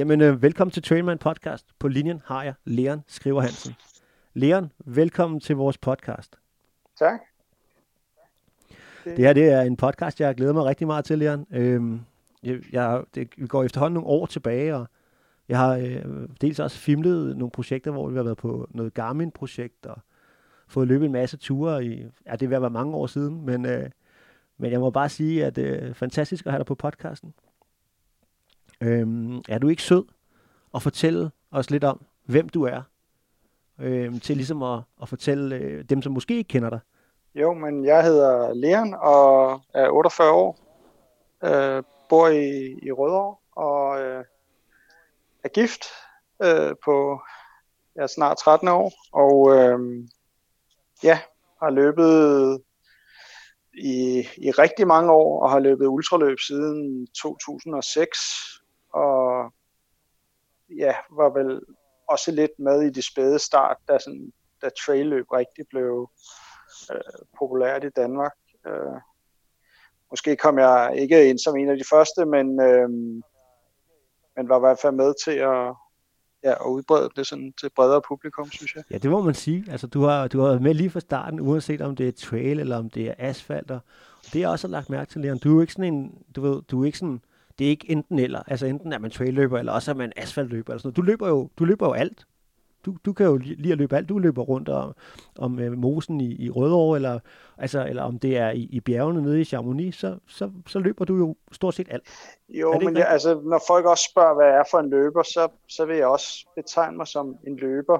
Jamen, øh, velkommen til Trainman Podcast. På linjen har jeg Leon Skriver Hansen. Leon, velkommen til vores podcast. Tak. Det her det er en podcast, jeg glæder mig rigtig meget til, Leon. Øhm, jeg, jeg, det, vi går efterhånden nogle år tilbage, og jeg har øh, dels også filmet nogle projekter, hvor vi har været på noget Garmin-projekt, og fået løbet en masse ture i, ja, det er ved at være mange år siden, men, øh, men jeg må bare sige, at det er fantastisk at have dig på podcasten. Øhm, er du ikke sød at fortælle os lidt om, hvem du er? Øhm, til ligesom at, at fortælle øh, dem, som måske ikke kender dig. Jo, men jeg hedder Leon og er 48 år. Øh, bor i, i Rødovre og øh, er gift øh, på ja, snart 13 år. Og øh, ja, har løbet i, i rigtig mange år og har løbet ultraløb siden 2006 og ja, var vel også lidt med i de spæde start, da, sådan, da trailløb rigtig blev øh, populært i Danmark. Øh, måske kom jeg ikke ind som en af de første, men, øh, men var i hvert fald med til at, ja, at udbrede det sådan til bredere publikum, synes jeg. Ja, det må man sige. Altså, du har, du har været med lige fra starten, uanset om det er trail eller om det er asfalt. Og det er også lagt mærke til, Leon. Du er ikke sådan en, du ved, du er ikke sådan det er ikke enten eller. Altså enten er man trailløber, eller også er man asfaltløber. Eller sådan noget. Du, løber jo, du løber jo alt. Du, du kan jo lige at løbe alt. Du løber rundt om, om uh, mosen i, i Rødovre, eller, altså, eller om det er i, i bjergene nede i Chamonix, så, så, så løber du jo stort set alt. Jo, men jeg, altså, når folk også spørger, hvad jeg er for en løber, så, så vil jeg også betegne mig som en løber,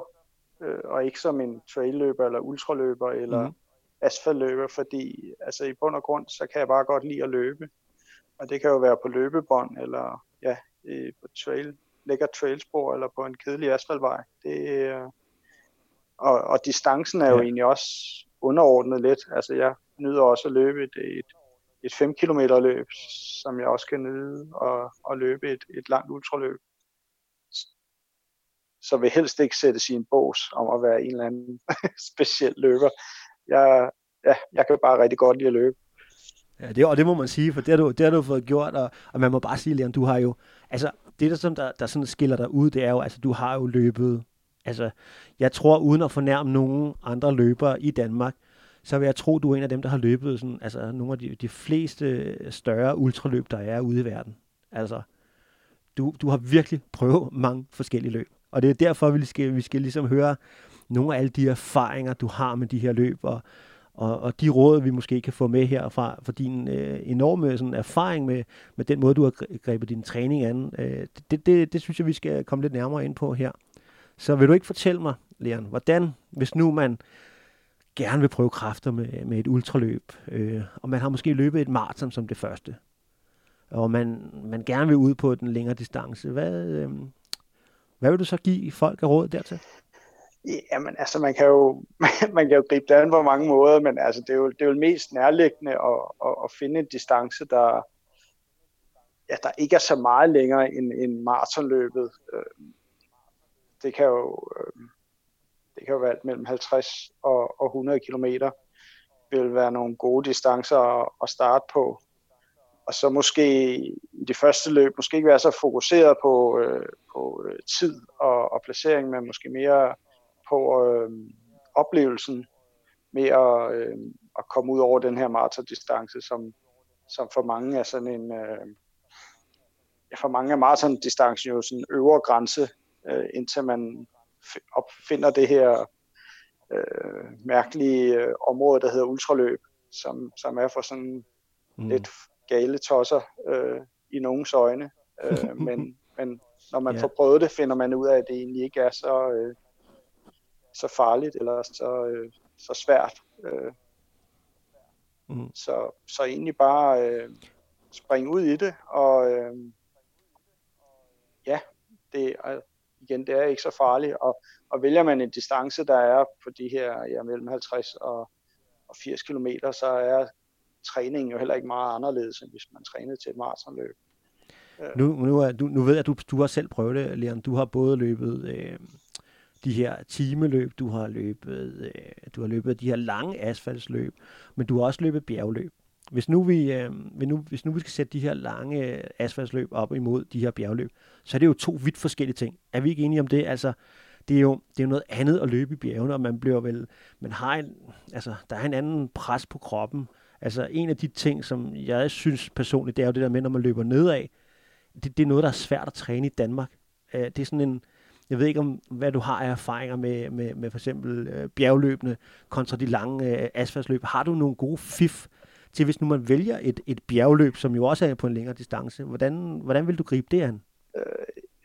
øh, og ikke som en trailløber, eller ultraløber, eller mm. asfaltløber, fordi altså, i bund og grund, så kan jeg bare godt lide at løbe. Og det kan jo være på løbebånd, eller ja, på trail, lækker trailspor, eller på en kedelig asfaltvej. Det, og, og distancen er jo ja. egentlig også underordnet lidt. Altså jeg nyder også at løbe et, et, et 5 km løb, som jeg også kan nyde at, at løbe et, et langt ultraløb. Så vil helst ikke sætte sin bås om at være en eller anden speciel løber. Jeg, ja, jeg kan bare rigtig godt lide at løbe. Ja, det, og det må man sige, for det har du, det har du fået gjort, og, og man må bare sige, Leon, du har jo, altså det der, som der, der sådan skiller dig ud, det er jo, altså du har jo løbet, altså jeg tror, uden at fornærme nogen andre løbere i Danmark, så vil jeg tro, du er en af dem, der har løbet sådan, altså nogle af de, de fleste større ultraløb, der er ude i verden. Altså, du, du har virkelig prøvet mange forskellige løb. Og det er derfor, vi skal, vi skal ligesom høre nogle af alle de erfaringer, du har med de her løb, og, og, og de råd, vi måske kan få med herfra, for din øh, enorme sådan, erfaring med, med den måde, du har grebet din træning an, øh, det, det, det synes jeg, vi skal komme lidt nærmere ind på her. Så vil du ikke fortælle mig, Leon, hvordan, hvis nu man gerne vil prøve kræfter med, med et ultraløb, øh, og man har måske løbet et maraton som det første, og man, man gerne vil ud på den længere distance, hvad, øh, hvad vil du så give folk af råd dertil? Jamen, altså, man kan jo, man kan jo gribe det an på mange måder, men altså, det er jo, det er jo mest nærliggende at, at, at finde en distance, der, ja, der ikke er så meget længere end, end maratonløbet. Øh, det kan jo, øh, det kan jo være mellem 50 og, og 100 kilometer vil være nogle gode distancer at, at starte på. Og så måske i det første løb, måske ikke være så fokuseret på, øh, på øh, tid og, og placering, men måske mere på øh, oplevelsen med at, øh, at komme ud over den her maratondistance, som, som for mange er sådan en, øh, ja, for mange er maratondistancen jo sådan en øvre grænse, øh, indtil man opfinder det her øh, mærkelige øh, område, der hedder ultraløb, som, som er for sådan mm. lidt gale tosser øh, i nogens øjne. Øh, men, men når man yeah. får prøvet det, finder man ud af, at det egentlig ikke er så, øh, så farligt eller så, øh, så svært. Øh. Mm. Så, så egentlig bare øh, springe ud i det, og øh, ja, det er, igen, det er ikke så farligt, og, og vælger man en distance, der er på de her ja, mellem 50 og, og 80 km, så er træningen jo heller ikke meget anderledes, end hvis man trænede til et maratonløb. Nu, nu, er, du, nu ved jeg, at du, du har selv prøvet det, Leon. Du har både løbet øh, de her timeløb, du har løbet, øh, du har løbet de her lange asfaltsløb, men du har også løbet bjergløb. hvis nu vi, øh, hvis nu, hvis nu vi skal sætte de her lange asfaltsløb op imod de her bjergløb, så er det jo to vidt forskellige ting. Er vi ikke enige om det? Altså, det er jo det er jo noget andet at løbe i bjergene, og man bliver vel, man har en, altså, der er en anden pres på kroppen. Altså, en af de ting, som jeg synes personligt, det er jo det der med, når man løber nedad, det, det er noget, der er svært at træne i Danmark. Øh, det er sådan en, jeg ved ikke, om hvad du har af erfaringer med, med, med for eksempel øh, bjergløbene kontra de lange øh, asfaltløb. Har du nogle gode fif til, hvis nu man vælger et, et bjergløb, som jo også er på en længere distance? Hvordan, hvordan vil du gribe det an? Øh,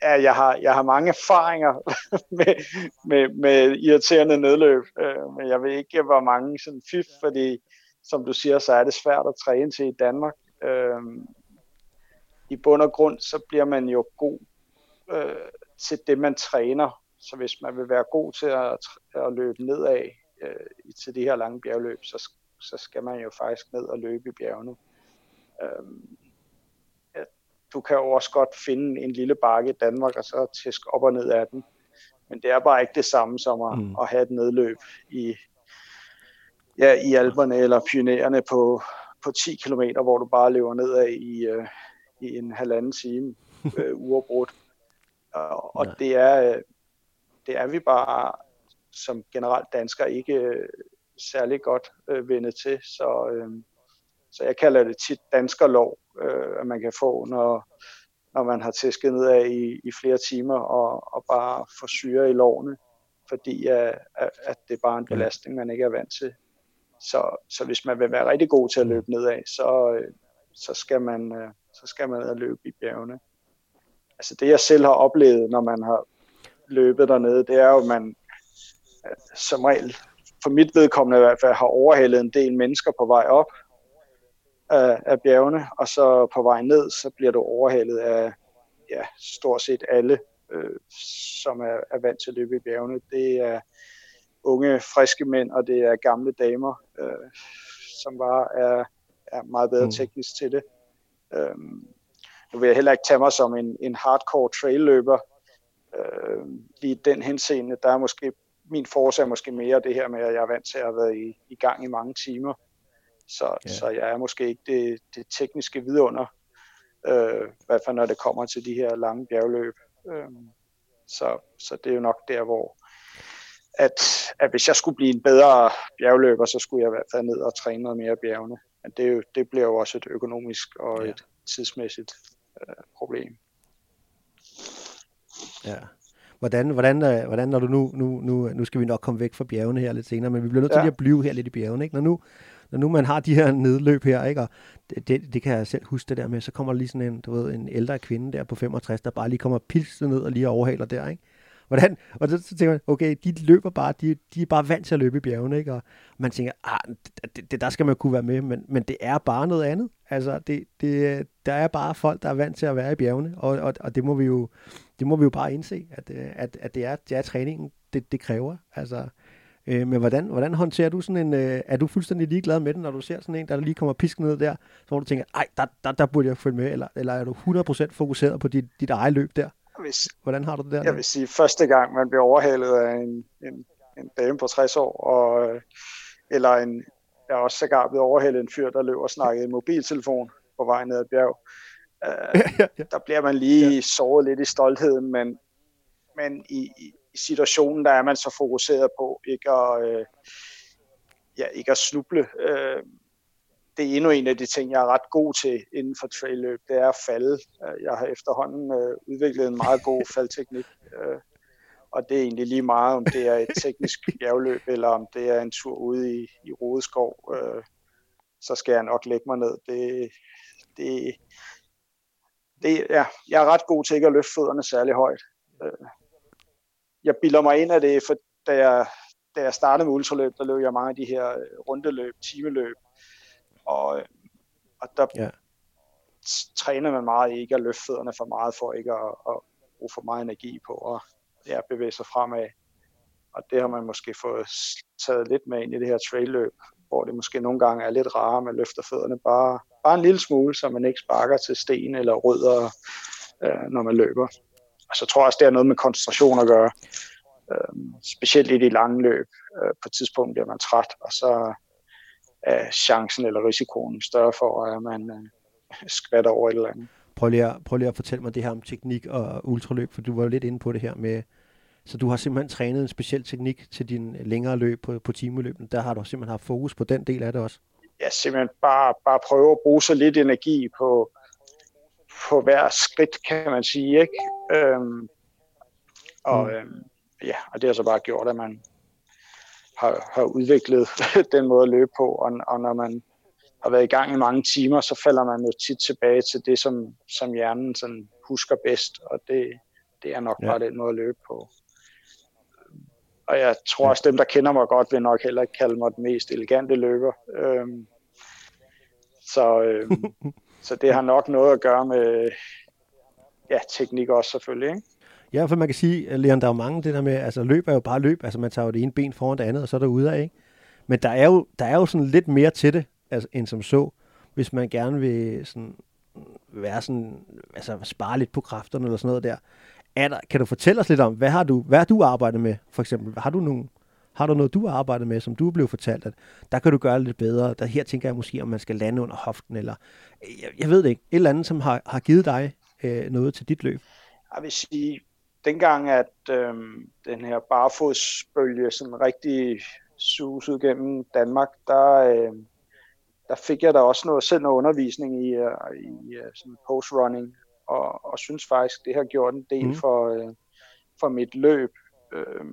ja, jeg har, jeg har mange erfaringer med, med, med irriterende nedløb, øh, men jeg ved ikke, hvor mange sådan fif, fordi som du siger, så er det svært at træne til i Danmark. Øh, I bund og grund, så bliver man jo god øh, til det, man træner. Så hvis man vil være god til at, at løbe nedad øh, til de her lange bjergløb, så, så skal man jo faktisk ned og løbe i bjergene. Øhm, ja, du kan jo også godt finde en lille bakke i Danmark, og så tæske op og ned af den. Men det er bare ikke det samme som at, mm. at have et nedløb i, ja, i Alperne eller Pyreneerne på, på 10 km, hvor du bare løber nedad i, øh, i en halvanden time øh, uafbrudt. Og, og det er det er vi bare som generelt danskere ikke øh, særlig godt øh, vendet til. Så, øh, så jeg kalder det tit danskerlov, øh, at man kan få, når, når man har tæsket nedad i, i flere timer og, og bare få syre i lovene, fordi at, at det er bare en belastning, man ikke er vant til. Så, så hvis man vil være rigtig god til at løbe nedad, så, øh, så, skal man, øh, så skal man løbe i bjergene altså det jeg selv har oplevet, når man har løbet dernede, det er jo, at man øh, som regel, for mit vedkommende i hvert fald, har overhældet en del mennesker på vej op af, af bjergene, og så på vej ned, så bliver du overhældet af ja, stort set alle, øh, som er, er vant til at løbe i bjergene. Det er unge, friske mænd, og det er gamle damer, øh, som bare er, er meget bedre mm. teknisk til det. Øhm, nu vil jeg heller ikke tage mig som en, en hardcore trailløber. Øh, lige den henseende, der er måske, min forårsag er måske mere det her med, at jeg er vant til at have været i, i gang i mange timer. Så, ja. så jeg er måske ikke det, det tekniske vidunder, øh, i hvert fald når det kommer til de her lange bjergløb. Øh, så, så det er jo nok der, hvor at, at hvis jeg skulle blive en bedre bjergløber, så skulle jeg i hvert fald ned og træne noget mere bjergene. Men det, er jo, det bliver jo også et økonomisk og ja. et tidsmæssigt øh, problem. Ja. Hvordan, hvordan, øh, hvordan når du nu, nu, nu, nu skal vi nok komme væk fra bjergene her lidt senere, men vi bliver nødt til ja. at blive her lidt i bjergene, ikke? Når nu, når nu man har de her nedløb her, ikke? Og det, det, det, kan jeg selv huske det der med, så kommer lige sådan en, du ved, en ældre kvinde der på 65, der bare lige kommer pilset ned og lige overhaler der, ikke? Hvordan, og så, så tænker man, okay, de løber bare, de, de er bare vant til at løbe i bjergene, ikke? Og man tænker, ah, det, det, der skal man kunne være med, men, men det er bare noget andet. Altså, det, det, der er bare folk, der er vant til at være i bjergene, og, og, og det, må vi jo, det må vi jo bare indse, at, at, at det, er, det er træningen, det, det kræver. Altså, øh, men hvordan, hvordan håndterer du sådan en, øh, er du fuldstændig ligeglad med den, når du ser sådan en, der lige kommer pisk ned der, så hvor du tænker, ej, der, der, der burde jeg følge med, eller, eller er du 100% fokuseret på dit, dit eget løb der? Hvis, Hvordan har du det der? Jeg vil sige, første gang man bliver overhalet af en, en, en dame på 60 år, og, eller en, jeg er også sågar blevet overhældet en fyr, der løber og snakkede i mobiltelefon på vej ned ad bjerg. Ja, ja. Der bliver man lige ja. såret lidt i stoltheden, men, men i, i situationen, der er man så fokuseret på ikke at, uh, ja, ikke at snuble. Uh, det er endnu en af de ting, jeg er ret god til inden for trailløb, det er at falde. Jeg har efterhånden uh, udviklet en meget god faldteknik. Uh, og det er egentlig lige meget, om det er et teknisk bjergløb, eller om det er en tur ude i, i Rodeskov, øh, så skal jeg nok lægge mig ned. Det, det, det, ja, jeg er ret god til ikke at løfte fødderne særlig højt. Øh, jeg bilder mig ind af det, for da jeg, da jeg startede med ultraløb, der løb jeg mange af de her øh, rundeløb, timeløb, og, og der ja. træner man meget ikke at løfte fødderne for meget, for ikke at, at bruge for meget energi på at, ja, bevæge sig fremad. Og det har man måske fået taget lidt med ind i det her trailløb, hvor det måske nogle gange er lidt rarere, man løfter fødderne bare, bare en lille smule, så man ikke sparker til sten eller rødder, øh, når man løber. Og så tror jeg også, det har noget med koncentration at gøre. Øh, specielt i de lange løb. Øh, på et tidspunkt bliver man træt, og så er chancen eller risikoen større for, at man øh, skvatter over et eller andet. Prøv lige, at, prøv lige at fortælle mig det her om teknik og ultraløb, for du var jo lidt inde på det her med, så du har simpelthen trænet en speciel teknik til din længere løb på, på timeløben. Der har du simpelthen haft fokus på den del af det også. Ja, simpelthen bare, bare prøve at bruge så lidt energi på, på hver skridt, kan man sige. Ikke? Øhm, og, mm. øhm, ja, og det har så bare gjort, at man har, har udviklet den måde at løbe på, og, og når man har været i gang i mange timer, så falder man jo tit tilbage til det, som, som hjernen sådan husker bedst, og det, det er nok ja. bare den måde at løbe på. Og jeg tror også, dem, der kender mig godt, vil nok heller ikke kalde mig den mest elegante løber. Øhm, så, øhm, så det har nok noget at gøre med ja, teknik også selvfølgelig. Ikke? Ja, for man kan sige, Leon, der er jo mange det der med, altså løb er jo bare løb, altså man tager jo det ene ben foran det andet, og så er der ude af, ikke? Men der er jo, der er jo sådan lidt mere til det, altså, end som så, hvis man gerne vil sådan, være sådan, altså spare lidt på kræfterne eller sådan noget der. Er der, kan du fortælle os lidt om, hvad har du, hvad har du arbejdet med, for eksempel? Har du nogle, har du noget, du har arbejdet med, som du er blevet fortalt, at der kan du gøre lidt bedre? Der, her tænker jeg måske, om man skal lande under hoften, eller jeg, jeg ved det ikke, et eller andet, som har, har givet dig øh, noget til dit løb? Jeg vil sige, dengang, at øh, den her barfodsbølge sådan rigtig susede gennem Danmark, der, øh, der fik jeg da også noget, selv noget undervisning i, øh, i øh, sådan post-running, og, og synes faktisk, det har gjort en del mm. for, uh, for mit løb. Uh,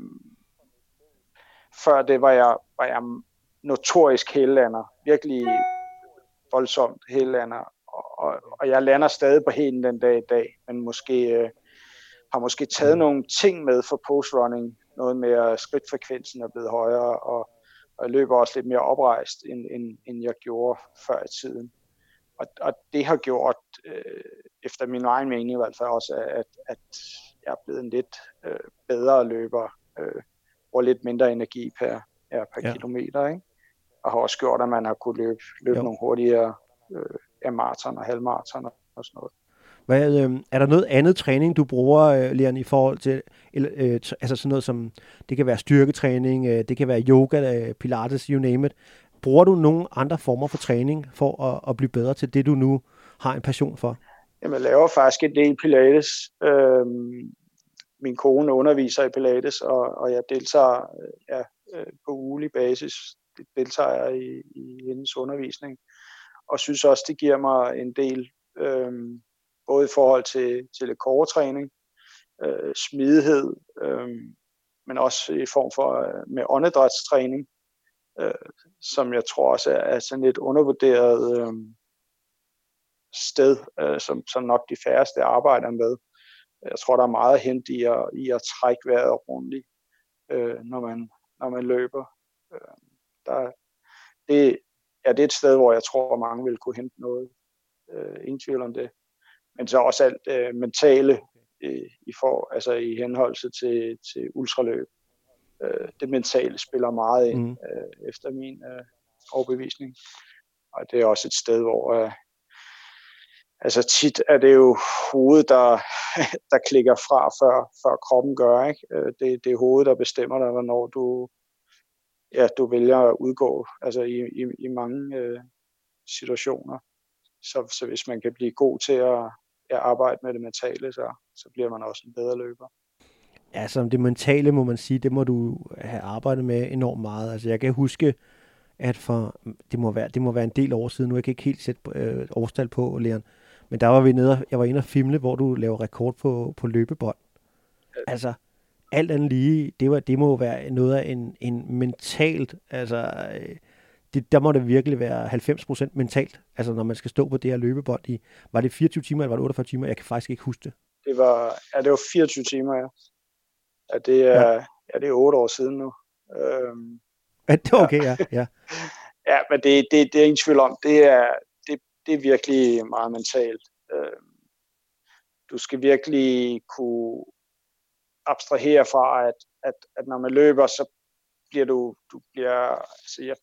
før det var jeg, var jeg notorisk hællander, virkelig voldsomt hællander, og, og, og jeg lander stadig på hælen den dag i dag, men måske... Uh, har måske taget nogle ting med for postrunning, noget mere skridtfrekvensen er blevet højere, og, og jeg løber også lidt mere oprejst, end, end, end jeg gjorde før i tiden. Og, og det har gjort, øh, efter min egen mening i hvert fald også, at, at jeg er blevet en lidt øh, bedre løber, øh, og lidt mindre energi per, ja, per ja. kilometer, ikke? og har også gjort, at man har kunne løbe, løbe nogle hurtigere øh, maraton og halvmaraton og sådan noget. Hvad, øh, er der noget andet træning, du bruger, øh, Leon, i forhold til, eller, øh, altså sådan noget som, det kan være styrketræning, øh, det kan være yoga, øh, pilates, you name it. Bruger du nogle andre former for træning for at, at blive bedre til det, du nu har en passion for? Jamen, jeg laver faktisk en del pilates. Øhm, min kone underviser i pilates, og, og jeg deltager ja, øh, på ugelig basis deltager jeg i, i hendes undervisning, og synes også, det giver mig en del øhm, både i forhold til, til koretræning, øh, smidighed, øh, men også i form for øh, med åndedrætstræning, øh, som jeg tror også er, er sådan et undervurderet øh, sted, øh, som, som nok de færreste arbejder med. Jeg tror, der er meget hent i at, i at trække vejret ordentligt, øh, når, man, når man løber. Øh, der, det, ja, det er et sted, hvor jeg tror, mange vil kunne hente noget. Øh, ingen tvivl om det men så også alt øh, mentale øh, i, for, altså i henholdelse til, til ultraløb. Øh, det mentale spiller meget ind, mm. øh, efter min øh, overbevisning. Og det er også et sted, hvor øh, altså tit er det jo hovedet, der, der klikker fra, før, før kroppen gør. Ikke? Øh, det, det er hovedet, der bestemmer dig, hvornår du, ja, du vælger at udgå altså i, i, i mange øh, situationer. Så, så hvis man kan blive god til at, at arbejde med det mentale, så, så bliver man også en bedre løber. Ja, som det mentale må man sige, det må du have arbejdet med enormt meget. Altså jeg kan huske, at for, det må være, det må være en del år siden, nu jeg kan ikke helt sætte øh, årstal på, Leon, men der var vi nede, jeg var inde og filme, hvor du laver rekord på, på løbebånd. Altså, alt andet lige, det, var, det må være noget af en, en mentalt, altså, øh, det, der må det virkelig være 90% mentalt, altså når man skal stå på det her løbebånd i, var det 24 timer, eller var det 48 timer? Jeg kan faktisk ikke huske det. Det var, ja, det var 24 timer, ja. Ja det er, ja. ja det er 8 år siden nu. Øhm, ja, det er okay, ja. Ja, ja men det, det, det er ingen tvivl om, det er, det, det er virkelig meget mentalt. Øhm, du skal virkelig kunne abstrahere fra, at, at, at når man løber, så bliver du, du bliver, altså jeg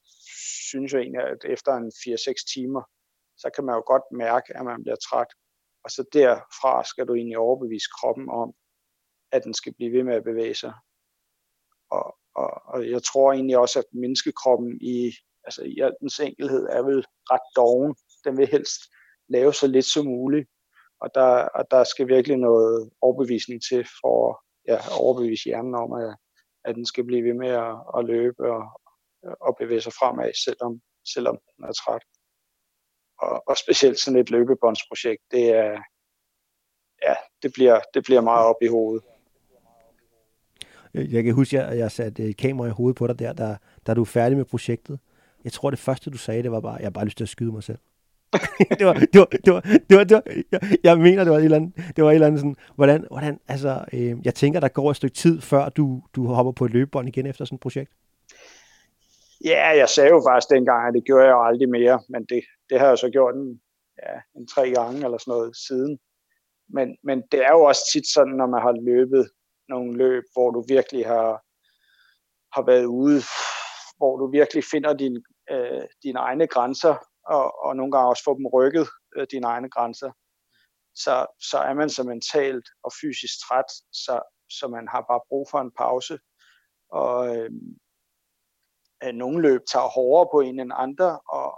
synes jo egentlig, at efter en 4-6 timer, så kan man jo godt mærke, at man bliver træt. Og så derfra skal du egentlig overbevise kroppen om, at den skal blive ved med at bevæge sig. Og, og, og jeg tror egentlig også, at menneskekroppen i, altså i al dens enkelhed, er vel ret doven. Den vil helst lave så lidt som muligt, og der, og der skal virkelig noget overbevisning til for ja, overbevise hjernen om, at, at den skal blive ved med at, at løbe og, og bevæge sig fremad, selvom, selvom den er træt. Og, og specielt sådan et løbebåndsprojekt, det er, ja, det bliver, det bliver meget op i hovedet. Øh, jeg kan huske, at jeg satte et kamera i hovedet på dig der, da, da du er færdig med projektet. Jeg tror, det første, du sagde, det var bare, jeg har bare lyst til at skyde mig selv. det var, det var, det var, det var, det var jeg, jeg mener, det var et eller andet, det var et eller andet sådan, hvordan, hvordan altså, øh, jeg tænker, der går et stykke tid, før du, du hopper på et løbebånd igen efter sådan et projekt. Ja, jeg sagde jo faktisk dengang, at det gjorde jeg jo aldrig mere, men det, det har jeg så gjort en, ja, en tre gange eller sådan noget siden. Men, men det er jo også tit sådan, når man har løbet nogle løb, hvor du virkelig har, har været ude, hvor du virkelig finder din, øh, dine egne grænser, og, og nogle gange også får dem rykket, øh, dine egne grænser, så, så er man så mentalt og fysisk træt, så, så man har bare brug for en pause. Og øh, nogle løb tager hårdere på en end andre, og,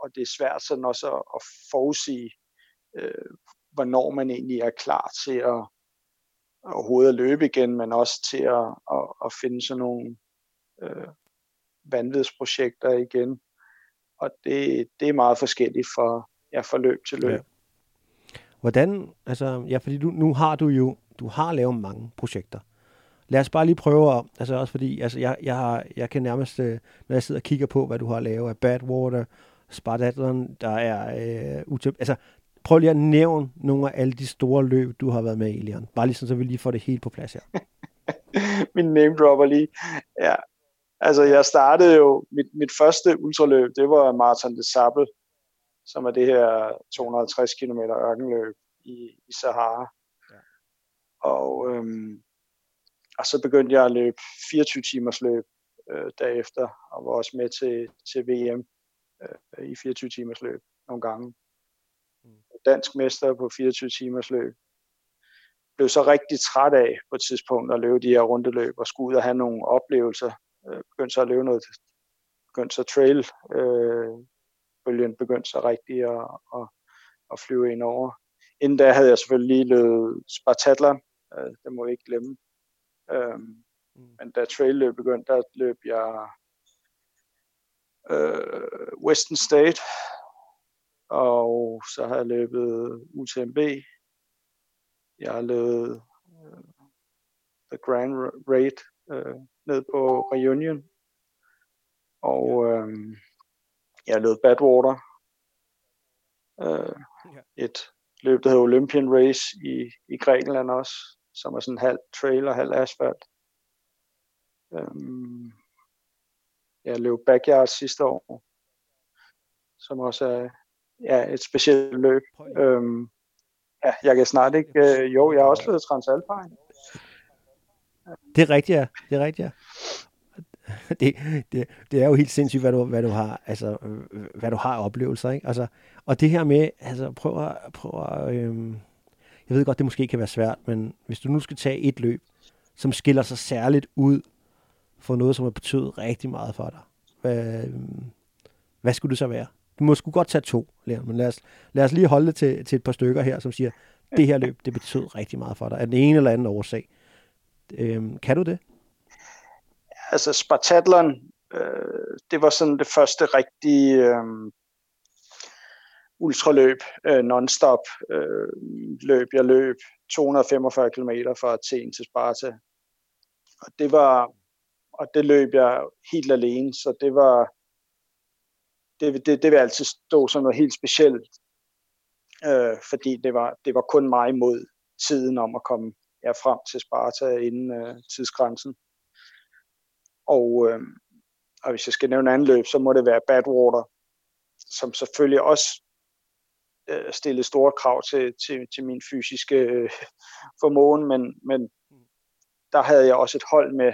og det er svært sådan også at, at forudsige, øh, hvornår man egentlig er klar til at overhovedet at løbe igen, men også til at, at, at finde sådan nogle øh, vanvidsprojekter igen. Og det, det er meget forskelligt fra, ja, fra løb til løb. Ja. Hvordan, altså, ja, fordi du, nu har du jo, du har lavet mange projekter. Lad os bare lige prøve at, altså også fordi, altså jeg, jeg, har, jeg kan nærmest, øh, når jeg sidder og kigger på, hvad du har lavet af Badwater, Spartathlon, der er, øh, utøb, altså prøv lige at nævne nogle af alle de store løb, du har været med i, Leon. Bare lige sådan, så vi lige får det helt på plads her. Min name dropper lige. Ja. Altså, jeg startede jo, mit, mit første ultraløb, det var Marathon de Sable, som er det her 250 km ørkenløb i, i Sahara. Ja. Og, øhm, og så begyndte jeg at løbe 24 timers løb øh, derefter, og var også med til, til VM øh, i 24 timers løb nogle gange dansk mester på 24 timers løb. Blev så rigtig træt af på et tidspunkt at løbe de her rundeløb og skulle ud og have nogle oplevelser. Øh, begyndte så at løbe noget, begyndte så trail, øh, bølgen begyndte så rigtig at, at, at flyve ind over. Inden da havde jeg selvfølgelig lige løbet Spartathlon, øh, det må jeg ikke glemme. Øh, mm. Men da trail løb begyndte, der løb jeg øh, Western State, og så har jeg løbet UTMB. Jeg har løbet uh, The Grand Raid uh, ned på Reunion. Og uh, jeg har løbet Badwater. Uh, et løb, der hedder Olympian Race i, i Grækenland også, som er sådan halv trail og halv asfalt. Um, jeg løb backyard sidste år, som også er ja, et specielt løb. Øhm, ja, jeg kan snart ikke... Øh, jo, jeg har også løbet Transalpine. Det er rigtigt, ja. Det er rigtigt, ja. Det, det, det er jo helt sindssygt, hvad du, hvad du har, altså, hvad du har oplevelser, ikke? Altså, og det her med, altså, prøv at, prøv at øhm, jeg ved godt, det måske kan være svært, men hvis du nu skal tage et løb, som skiller sig særligt ud for noget, som har betydet rigtig meget for dig, hvad, hvad skulle det så være? Du må sgu godt tage to, Leon, men lad os, lad os lige holde det til, til et par stykker her, som siger, det her løb, det betød rigtig meget for dig, af den ene eller anden årsag. Øhm, kan du det? Altså Spartathlon, øh, det var sådan det første rigtige øh, ultraløb, øh, non-stop øh, løb. Jeg løb 245 km fra Athen til Sparta. Og det var, og det løb jeg helt alene, så det var, det, det, det vil altid stå som noget helt specielt, øh, fordi det var, det var kun mig mod tiden om at komme ja, frem til Sparta inden øh, tidsgrænsen. Og, øh, og hvis jeg skal nævne en anden løb, så må det være Badwater, som selvfølgelig også øh, stillede store krav til, til, til min fysiske øh, formåen, men, men der havde jeg også et hold med,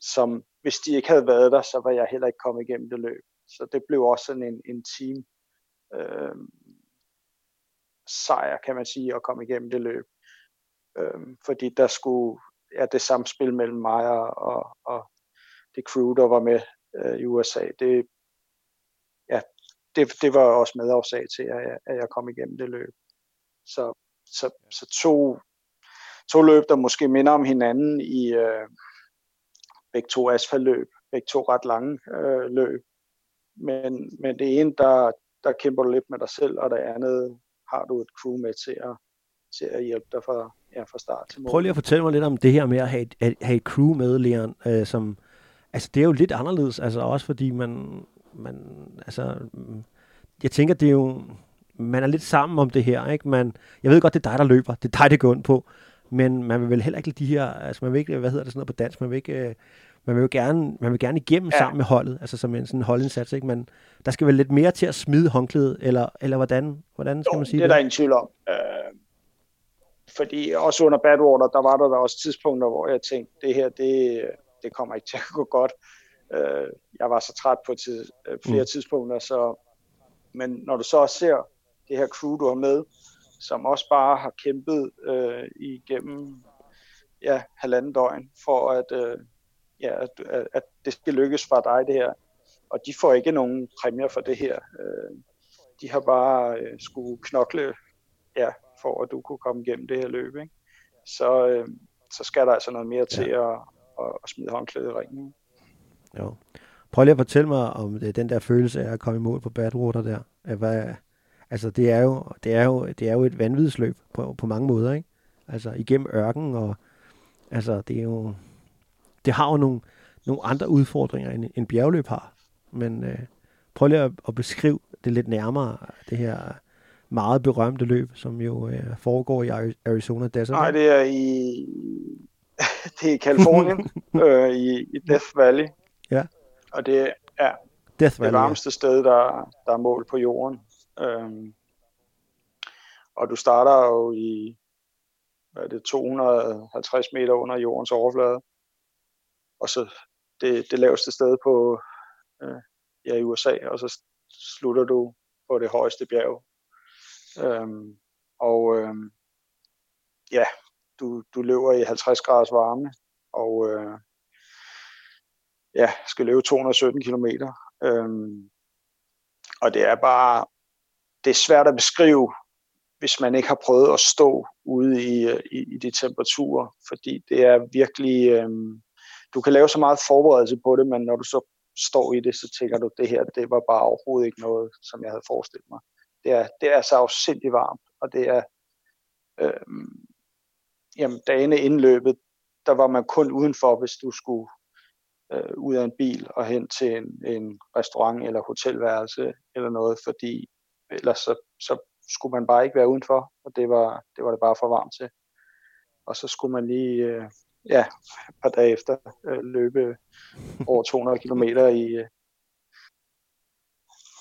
som hvis de ikke havde været der, så var jeg heller ikke kommet igennem det løb. Så det blev også sådan en, en team øh, sejr, kan man sige, at komme igennem det løb. Øh, fordi der skulle ja, det samspil mellem mig og, og, det crew, der var med øh, i USA, det, det, det var også medårsag til, at jeg, at jeg kom igennem det løb. Så, så, så to, to løb, der måske minder om hinanden i øh, begge to asfaltløb, begge to ret lange øh, løb. Men, men det ene, der, der kæmper du lidt med dig selv, og det andet har du et crew med til at, til at hjælpe dig fra, ja, fra start til mål. Prøv lige at fortælle mig lidt om det her med at have et, at have et crew med, Leon, øh, som, altså det er jo lidt anderledes, altså også fordi man, man altså, jeg tænker, det er jo, man er lidt sammen om det her, ikke? Man, jeg ved godt, det er dig, der løber, det er dig, det går ind på, men man vil vel heller ikke de her, altså man vil ikke, hvad hedder det sådan noget på dansk, man vil ikke, øh, man vil jo gerne, man vil gerne igennem ja. sammen med holdet, altså som en sådan holdindsats, ikke? Men der skal vel lidt mere til at smide håndklædet, eller, eller hvordan, hvordan skal jo, man sige det? er der ingen tvivl om. Øh, fordi også under Badwater, der var der, der også tidspunkter, hvor jeg tænkte, det her, det, det kommer ikke til at gå godt. Øh, jeg var så træt på tid, øh, flere mm. tidspunkter, så, men når du så også ser det her crew, du har med, som også bare har kæmpet øh, igennem ja, halvanden døgn for at, øh, ja, at, at det skal lykkes for dig det her. Og de får ikke nogen præmier for det her. Øh, de har bare øh, skulle knokle ja, for at du kunne komme igennem det her løb. Ikke? Så, øh, så skal der altså noget mere til ja. at, at, at smide håndklædet i ringen. Jo. Prøv lige at fortælle mig om det, den der følelse af at komme i mål på Badwater der. Hvad, altså det er jo, det er jo, det er jo et vanvidsløb på, på mange måder, ikke? Altså igennem ørken og altså det er jo, det har jo nogle, nogle andre udfordringer end, end bjergløb har. Men øh, prøv lige at, at beskrive det lidt nærmere, det her meget berømte løb, som jo øh, foregår i Arizona Desert. Nej, det er i, det er i Kalifornien, øh, i, i Death Valley. Ja. Og det er Death Valley, det varmeste ja. sted, der, der er mål på jorden. Øhm, og du starter jo i hvad er det, 250 meter under jordens overflade. Og så det, det laveste sted på øh, ja, i USA, og så slutter du på det højeste bjerg. Øhm, og øhm, ja, du, du løber i 50 graders varme, og øh, ja, skal løbe 217 km. Øhm, og det er bare, det er svært at beskrive, hvis man ikke har prøvet at stå ude i, øh, i, i de temperaturer, fordi det er virkelig, øhm, du kan lave så meget forberedelse på det, men når du så står i det, så tænker du, det her, det var bare overhovedet ikke noget, som jeg havde forestillet mig. Det er, det er så afsindig varmt, og det er, øh, jamen, dagene indløbet, der var man kun udenfor, hvis du skulle øh, ud af en bil og hen til en, en restaurant eller hotelværelse eller noget, fordi ellers så, så skulle man bare ikke være udenfor, og det var det, var det bare for varmt til. Og så skulle man lige øh, ja, et par dage efter øh, løbe over 200 km i, øh,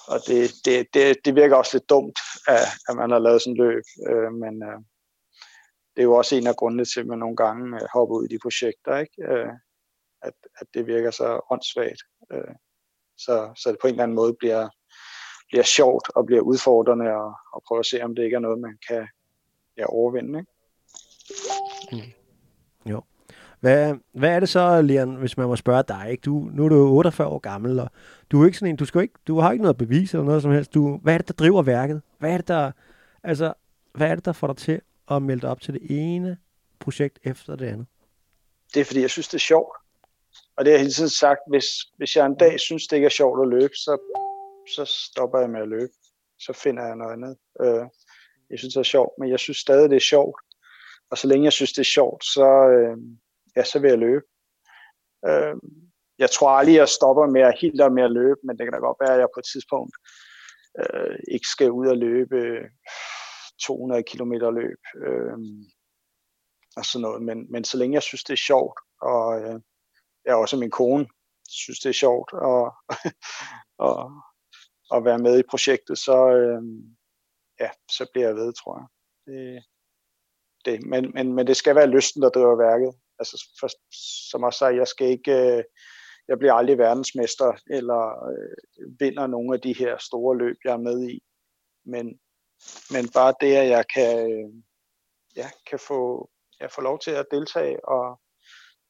og det, det, det, det virker også lidt dumt, at, at man har lavet sådan en løb, øh, men øh, det er jo også en af grundene til, at man nogle gange øh, hopper ud i de projekter, ikke? Øh, at, at det virker så åndssvagt. Øh, så, så det på en eller anden måde bliver, bliver sjovt og bliver udfordrende og, og prøve at se, om det ikke er noget, man kan ja, overvinde. Ikke? Mm. Jo. Hvad, hvad er det så, Leon, hvis man må spørge dig? Ikke? Du, nu er du 48 år gammel, og du er ikke sådan en, du, skal ikke, du har ikke noget bevis eller noget som helst. Du, hvad er det, der driver værket? Hvad er det, der, altså, hvad er det, der får dig til at melde dig op til det ene projekt efter det andet? Det er, fordi jeg synes, det er sjovt. Og det har jeg hele tiden sagt, hvis, hvis jeg en dag synes, det ikke er sjovt at løbe, så, så stopper jeg med at løbe. Så finder jeg noget andet. Øh, jeg synes, det er sjovt, men jeg synes stadig, det er sjovt. Og så længe jeg synes, det er sjovt, så, øh, ja, så vil jeg løbe. Øh, jeg tror aldrig, jeg stopper med at helt med at løbe, men det kan da godt være, at jeg på et tidspunkt øh, ikke skal ud og løbe øh, 200 km løb øh, og sådan noget. Men, men så længe jeg synes, det er sjovt, og øh, jeg også min kone synes, det er sjovt at, og, at være med i projektet, så, øh, ja, så bliver jeg ved, tror jeg. Det, det. Men, men, men det skal være lysten, der driver værket. Altså, for, som jeg sagde, jeg skal ikke, øh, jeg bliver aldrig verdensmester, eller øh, vinder nogle af de her store løb, jeg er med i. Men, men bare det, at jeg kan, øh, ja, kan få, jeg får lov til at deltage og,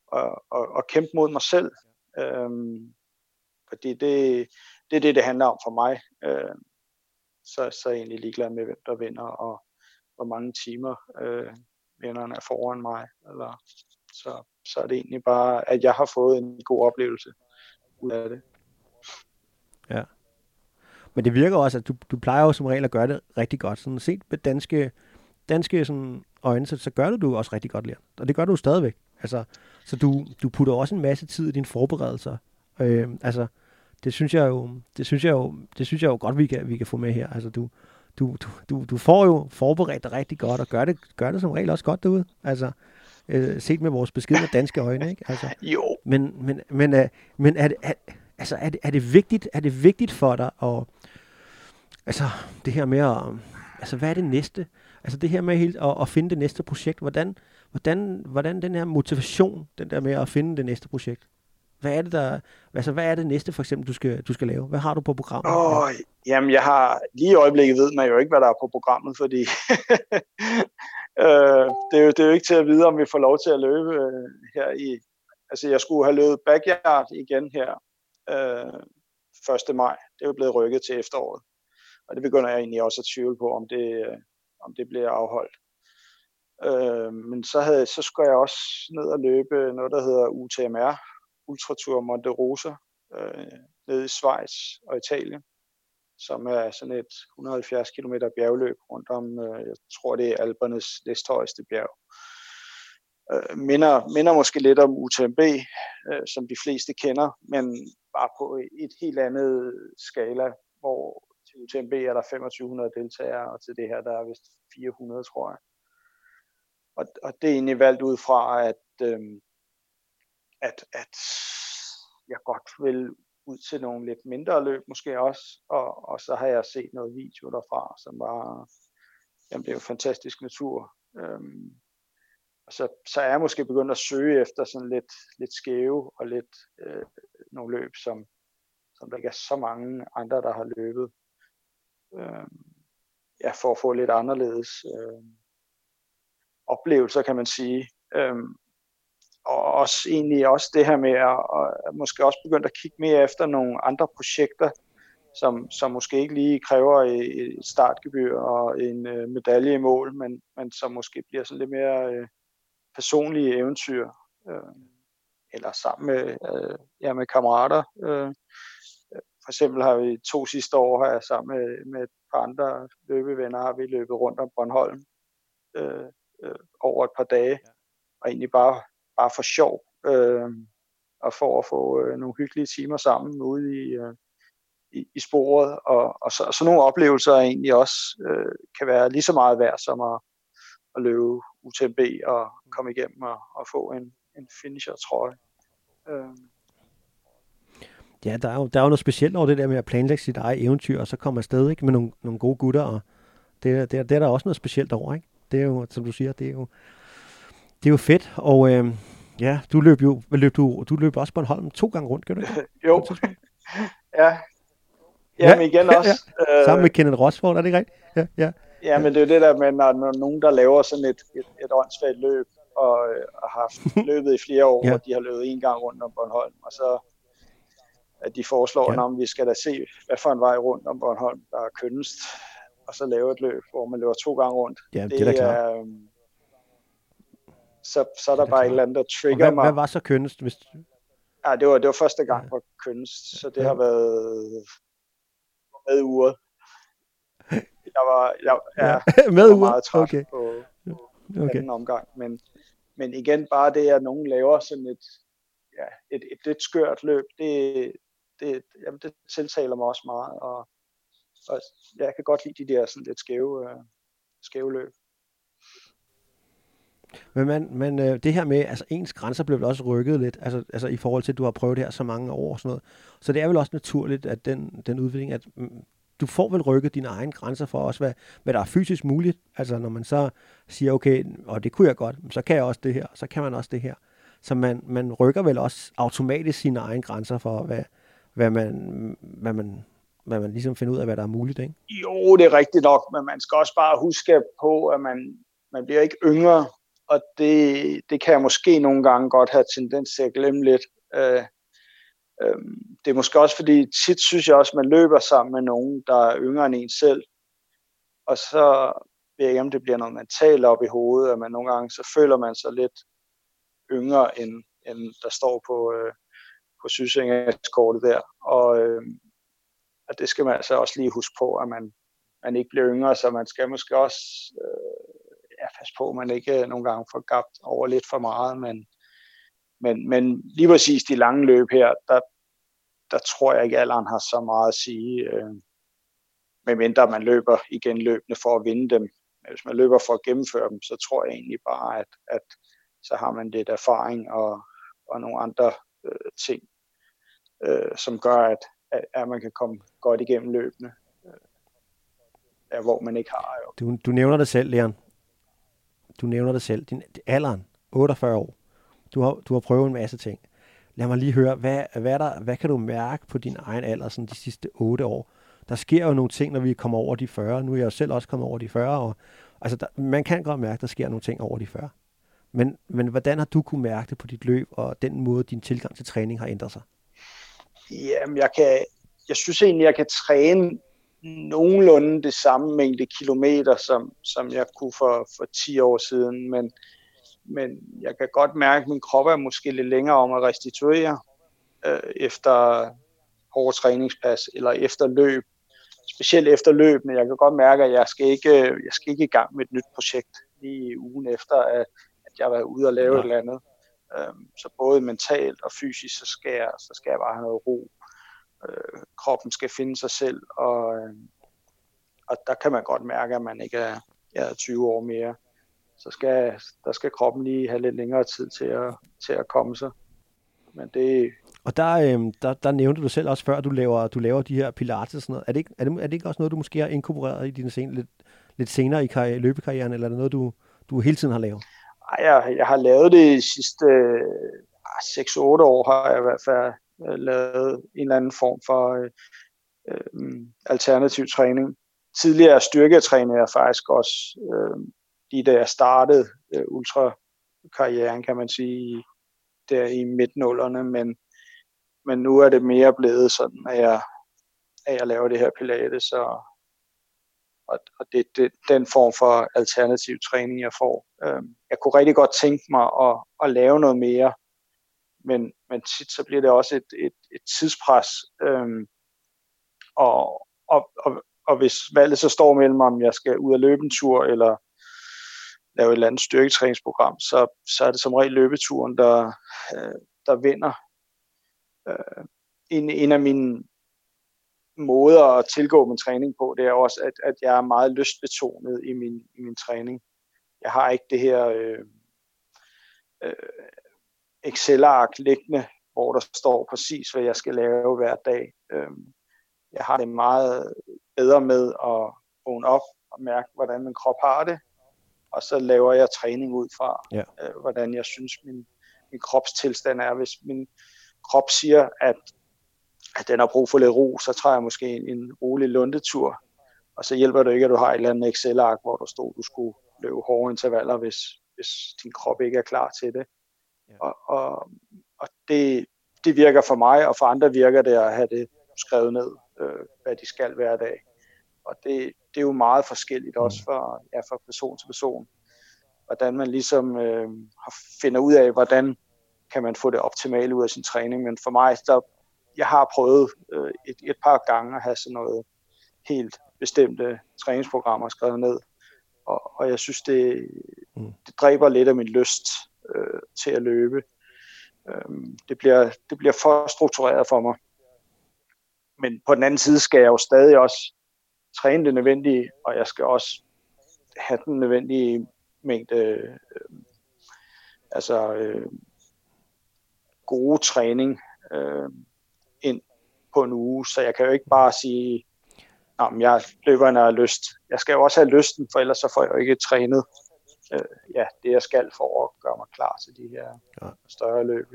og, og, og kæmpe mod mig selv. Øhm, fordi det, det er det, det handler om for mig. Øh, så, så er jeg egentlig ligeglad med, hvem der vinder, og hvor mange timer øh, vinderne er foran mig. Eller, så, så er det egentlig bare, at jeg har fået en god oplevelse ud af det. Ja. Men det virker også, at du, du plejer jo som regel at gøre det rigtig godt. Sådan set med danske, danske sådan øjne, så, så gør det du også rigtig godt, Leon. Og det gør du stadigvæk. Altså, så du, du putter også en masse tid i dine forberedelser. Øh, altså, det synes jeg jo, det synes jeg jo, det synes jeg jo godt, vi kan, vi kan få med her. Altså, du, du, du, du, du får jo forberedt dig rigtig godt, og gør det, gør det som regel også godt derude. Altså, øh, set med vores beskidende danske øjne, ikke? Altså, jo. Men, men, men, øh, men er, det, er, altså, er, det, er, det vigtigt, er det vigtigt for dig at, altså, det her med at, altså, hvad er det næste? Altså det her med helt at, at finde det næste projekt, hvordan, hvordan, hvordan den her motivation, den der med at finde det næste projekt, hvad er det der, altså hvad er det næste for eksempel, du skal, du skal lave? Hvad har du på programmet? Oh, jamen jeg har, lige i øjeblikket ved man jo ikke, hvad der er på programmet, fordi det, er jo, det er jo ikke til at vide, om vi får lov til at løbe øh, her i, altså jeg skulle have løbet backyard igen her øh, 1. maj. Det er jo blevet rykket til efteråret. Og det begynder jeg egentlig også at tvivle på, om det, øh, om det bliver afholdt. Øh, men så, havde, så skulle jeg også ned og løbe noget, der hedder UTMR, Ultratur Monte Rosa, øh, nede i Schweiz og Italien, som er sådan et 170 km bjergløb rundt om, øh, jeg tror det er Alpernes næsthøjeste bjerg. Øh, minder, minder måske lidt om UTMB, øh, som de fleste kender, men bare på et helt andet skala, hvor til UTMB er der 2500 deltagere, og til det her der er vist 400, tror jeg. Og, og det er egentlig valgt ud fra, at, øh, at, at jeg godt vil ud til nogle lidt mindre løb måske også, og, og så har jeg set noget video derfra, som var, jamen det er jo fantastisk natur. Øhm, og så, så er jeg måske begyndt at søge efter sådan lidt, lidt skæve og lidt øh, nogle løb, som, som der ikke er så mange andre, der har løbet. Øhm, ja, for at få lidt anderledes øh, oplevelser, kan man sige. Øhm, og også egentlig også det her med at, at måske også begyndt at kigge mere efter nogle andre projekter, som, som måske ikke lige kræver et startgebyr og en øh, medalje i mål, men, men som måske bliver sådan lidt mere øh, personlige eventyr, øh, eller sammen med, øh, ja, med kammerater. Øh, for eksempel har vi to sidste år her sammen med, med et par andre løbevenner, har vi løbet rundt om Bornholm øh, øh, over et par dage, og egentlig bare bare for sjov, øh, og for at få øh, nogle hyggelige timer sammen ude i, øh, i, i sporet. Og, og så, så nogle oplevelser egentlig også øh, kan være lige så meget værd som at, at løbe UTMB og komme igennem og, og få en, en finisher-trøje. Øh. Ja, der er, jo, der er jo noget specielt over det der med at planlægge sit eget eventyr, og så komme afsted ikke, med nogle, nogle gode gutter, og det, det, det er der også noget specielt over, ikke? Det er jo, som du siger, det er jo, det er jo fedt, og øh, ja, du løb jo, løb du, du løb også Bornholm to gange rundt, gør du ikke? jo, ja. Jamen ja, igen også. Ja. Sammen med Kenneth Rosford, er det ikke rigtigt? Ja, ja. Ja, men det er jo det der med, når, når nogen, der laver sådan et, et, et åndssvagt løb, og, øh, og har haft løbet i flere år, ja. og de har løbet en gang rundt om Bornholm, og så at de foreslår, ja. om vi skal da se, hvad for en vej rundt om Bornholm, der er kønnest, og så lave et løb, hvor man løber to gange rundt. Ja, det, det er, er øhm, så, så er der er bare et eller andet, der trigger hvad, mig. Hvad var så kønnest? Hvis... Ja, det var, det var første gang ja. på kønnest, så det ja. har været med uret. Jeg var, jeg, ja, ja. med var uret? meget træt okay. på, på okay. anden omgang, men, men igen bare det, at nogen laver sådan et, ja, et, et lidt skørt løb, det, det, jamen, det tiltaler mig også meget, og, og jeg kan godt lide de der sådan lidt skæve, uh, skæve løb. Men, man, men øh, det her med, altså ens grænser blev vel også rykket lidt, altså, altså i forhold til, at du har prøvet det her så mange år og sådan noget. Så det er vel også naturligt, at den, den udvikling, at mm, du får vel rykket dine egne grænser for også, hvad, hvad der er fysisk muligt. Altså når man så siger, okay, og det kunne jeg godt, så kan jeg også det her, så kan man også det her. Så man, man rykker vel også automatisk sine egne grænser for, hvad, hvad, man, hvad, man, hvad man ligesom finder ud af, hvad der er muligt, ikke? Jo, det er rigtigt nok, men man skal også bare huske på, at man, man bliver ikke yngre og det, det kan jeg måske nogle gange godt have tendens til at glemme lidt. Øh, øh, det er måske også fordi, tit synes jeg også, at man løber sammen med nogen, der er yngre end en selv, og så ved jeg ikke, om det bliver noget mentalt op i hovedet, at man nogle gange, så føler man sig lidt yngre, end, end der står på, øh, på sygesikringskortet der. Og, øh, og det skal man altså også lige huske på, at man, man ikke bliver yngre, så man skal måske også øh, passe på, at man ikke øh, nogle gange får gabt over lidt for meget, men, men, men lige præcis de lange løb her, der, der tror jeg ikke, at alderen har så meget at sige, øh, medmindre man løber igen løbende for at vinde dem. Men hvis man løber for at gennemføre dem, så tror jeg egentlig bare, at, at så har man lidt erfaring og, og nogle andre øh, ting, øh, som gør, at, at, at man kan komme godt igennem løbende, øh, hvor man ikke har. Jo. Du, du nævner det selv, Leon. Du nævner det selv. Din alderen, 48 år. Du har, du har prøvet en masse ting. Lad mig lige høre, hvad, hvad, der, hvad kan du mærke på din egen alder sådan de sidste 8 år? Der sker jo nogle ting, når vi kommer over de 40. Nu er jeg jo selv også kommet over de 40 og Altså, der, man kan godt mærke, at der sker nogle ting over de 40. Men, men hvordan har du kunne mærke det på dit løb, og den måde, din tilgang til træning har ændret sig? Jamen, jeg, kan, jeg synes egentlig, jeg kan træne nogenlunde det samme mængde kilometer, som, som jeg kunne for, for 10 år siden, men, men jeg kan godt mærke, at min krop er måske lidt længere om at restituere øh, efter hårde træningspas eller efter løb. Specielt efter løb, men jeg kan godt mærke, at jeg skal ikke, jeg skal ikke i gang med et nyt projekt lige ugen efter, at, at jeg har været ude og lave ja. et eller andet. Øhm, så både mentalt og fysisk, så skal jeg, så skal jeg bare have noget ro. Øh, kroppen skal finde sig selv, og, øh, og der kan man godt mærke, at man ikke er, er 20 år mere. Så skal, der skal kroppen lige have lidt længere tid til at, til at komme sig. Men det, og der, øh, der, der nævnte du selv også før, at du laver, du laver de her pilates og sådan noget. Er det, ikke, er, det, er det ikke også noget, du måske har inkorporeret i dine sen, lidt, lidt senere i karri- løbekarrieren, eller er det noget, du, du hele tiden har lavet? Ej, jeg, jeg har lavet det de sidste øh, 6-8 år, har jeg i hvert fald øh, lavet en eller anden form for øh, øh, alternativ træning. Tidligere styrketrænede jeg faktisk også, øh, lige da jeg startede øh, ultrakarrieren, kan man sige, der i midtnullerne, men men nu er det mere blevet sådan, at jeg, at jeg laver det her pilates, og, og, og det er det, den form for alternativ træning, jeg får. Øh, jeg kunne rigtig godt tænke mig at, at lave noget mere, men, men tit så bliver det også et, et, et tidspres, øhm, og, og, og, og hvis valget så står mellem, om jeg skal ud og løbe en tur, eller lave et eller andet styrketræningsprogram, så, så er det som regel løbeturen, der, øh, der vinder. Øh, en, en af mine måder at tilgå min træning på, det er også, at, at jeg er meget lystbetonet i min, i min træning. Jeg har ikke det her øh, øh, Excel-ark liggende, hvor der står præcis, hvad jeg skal lave hver dag. Øh, jeg har det meget bedre med at vågne op og mærke, hvordan min krop har det, og så laver jeg træning ud fra, ja. øh, hvordan jeg synes, min, min kropstilstand er. Hvis min krop siger, at, at den har brug for lidt ro, så tager jeg måske en, en rolig lundetur, og så hjælper det ikke, at du har et eller andet Excel-ark, hvor der stod, du skulle løbe hårde intervaller, hvis, hvis din krop ikke er klar til det. Og, og, og det, det virker for mig, og for andre virker det at have det skrevet ned, øh, hvad de skal hver dag. Og det, det er jo meget forskelligt mm. også fra, ja, fra person til person, hvordan man ligesom øh, finder ud af, hvordan kan man få det optimale ud af sin træning. Men for mig, der, jeg har prøvet øh, et, et par gange at have sådan noget helt bestemte træningsprogrammer skrevet ned. Og, og jeg synes, det, mm. det dræber lidt af min lyst øh, til at løbe. Øh, det, bliver, det bliver for struktureret for mig. Men på den anden side skal jeg jo stadig også træne det nødvendige, og jeg skal også have den nødvendige mængde øh, altså øh, gode træning øh, ind på en uge, så jeg kan jo ikke bare sige, at jeg løber, når jeg har lyst. Jeg skal jo også have lysten, for ellers så får jeg jo ikke trænet øh, ja, det, jeg skal for at gøre mig klar til de her ja. større løb.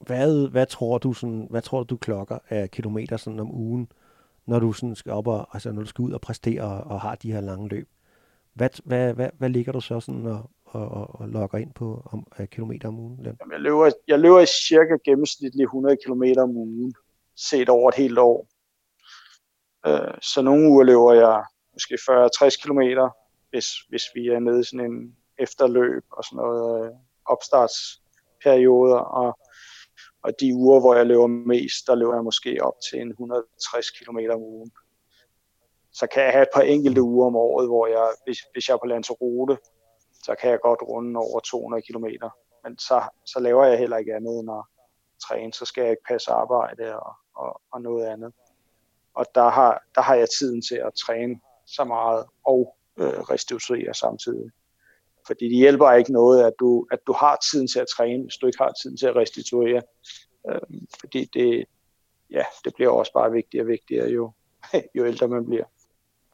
Hvad, hvad, tror du sådan, hvad tror du, du klokker af kilometer sådan om ugen, når du sådan skal op og, altså når du skal ud og præstere og, og har de her lange løb? Hvad, hvad, hvad, hvad ligger du så sådan og, og, og, og logger ind på om, uh, kilometer om ugen? Jamen, jeg, løber, jeg løber i cirka gennemsnitligt 100 km om ugen, set over et helt år. Uh, så nogle uger løber jeg måske 40-60 km, hvis, hvis vi er nede i sådan en efterløb og sådan noget øh, opstartsperioder, og, og de uger, hvor jeg løber mest, der løber jeg måske op til en 160 km om ugen. Så kan jeg have et par enkelte uger om året, hvor jeg, hvis, hvis jeg er på Lanzarote, så kan jeg godt runde over 200 km. Men så, så laver jeg heller ikke andet end at træne, så skal jeg ikke passe arbejde og, og, og noget andet. Og der har, der har jeg tiden til at træne så meget og øh, restituere samtidig. Fordi det hjælper ikke noget, at du, at du har tiden til at træne, hvis du ikke har tiden til at restituere. Øh, fordi det, ja, det bliver også bare vigtigere og vigtigere, jo, jo ældre man bliver.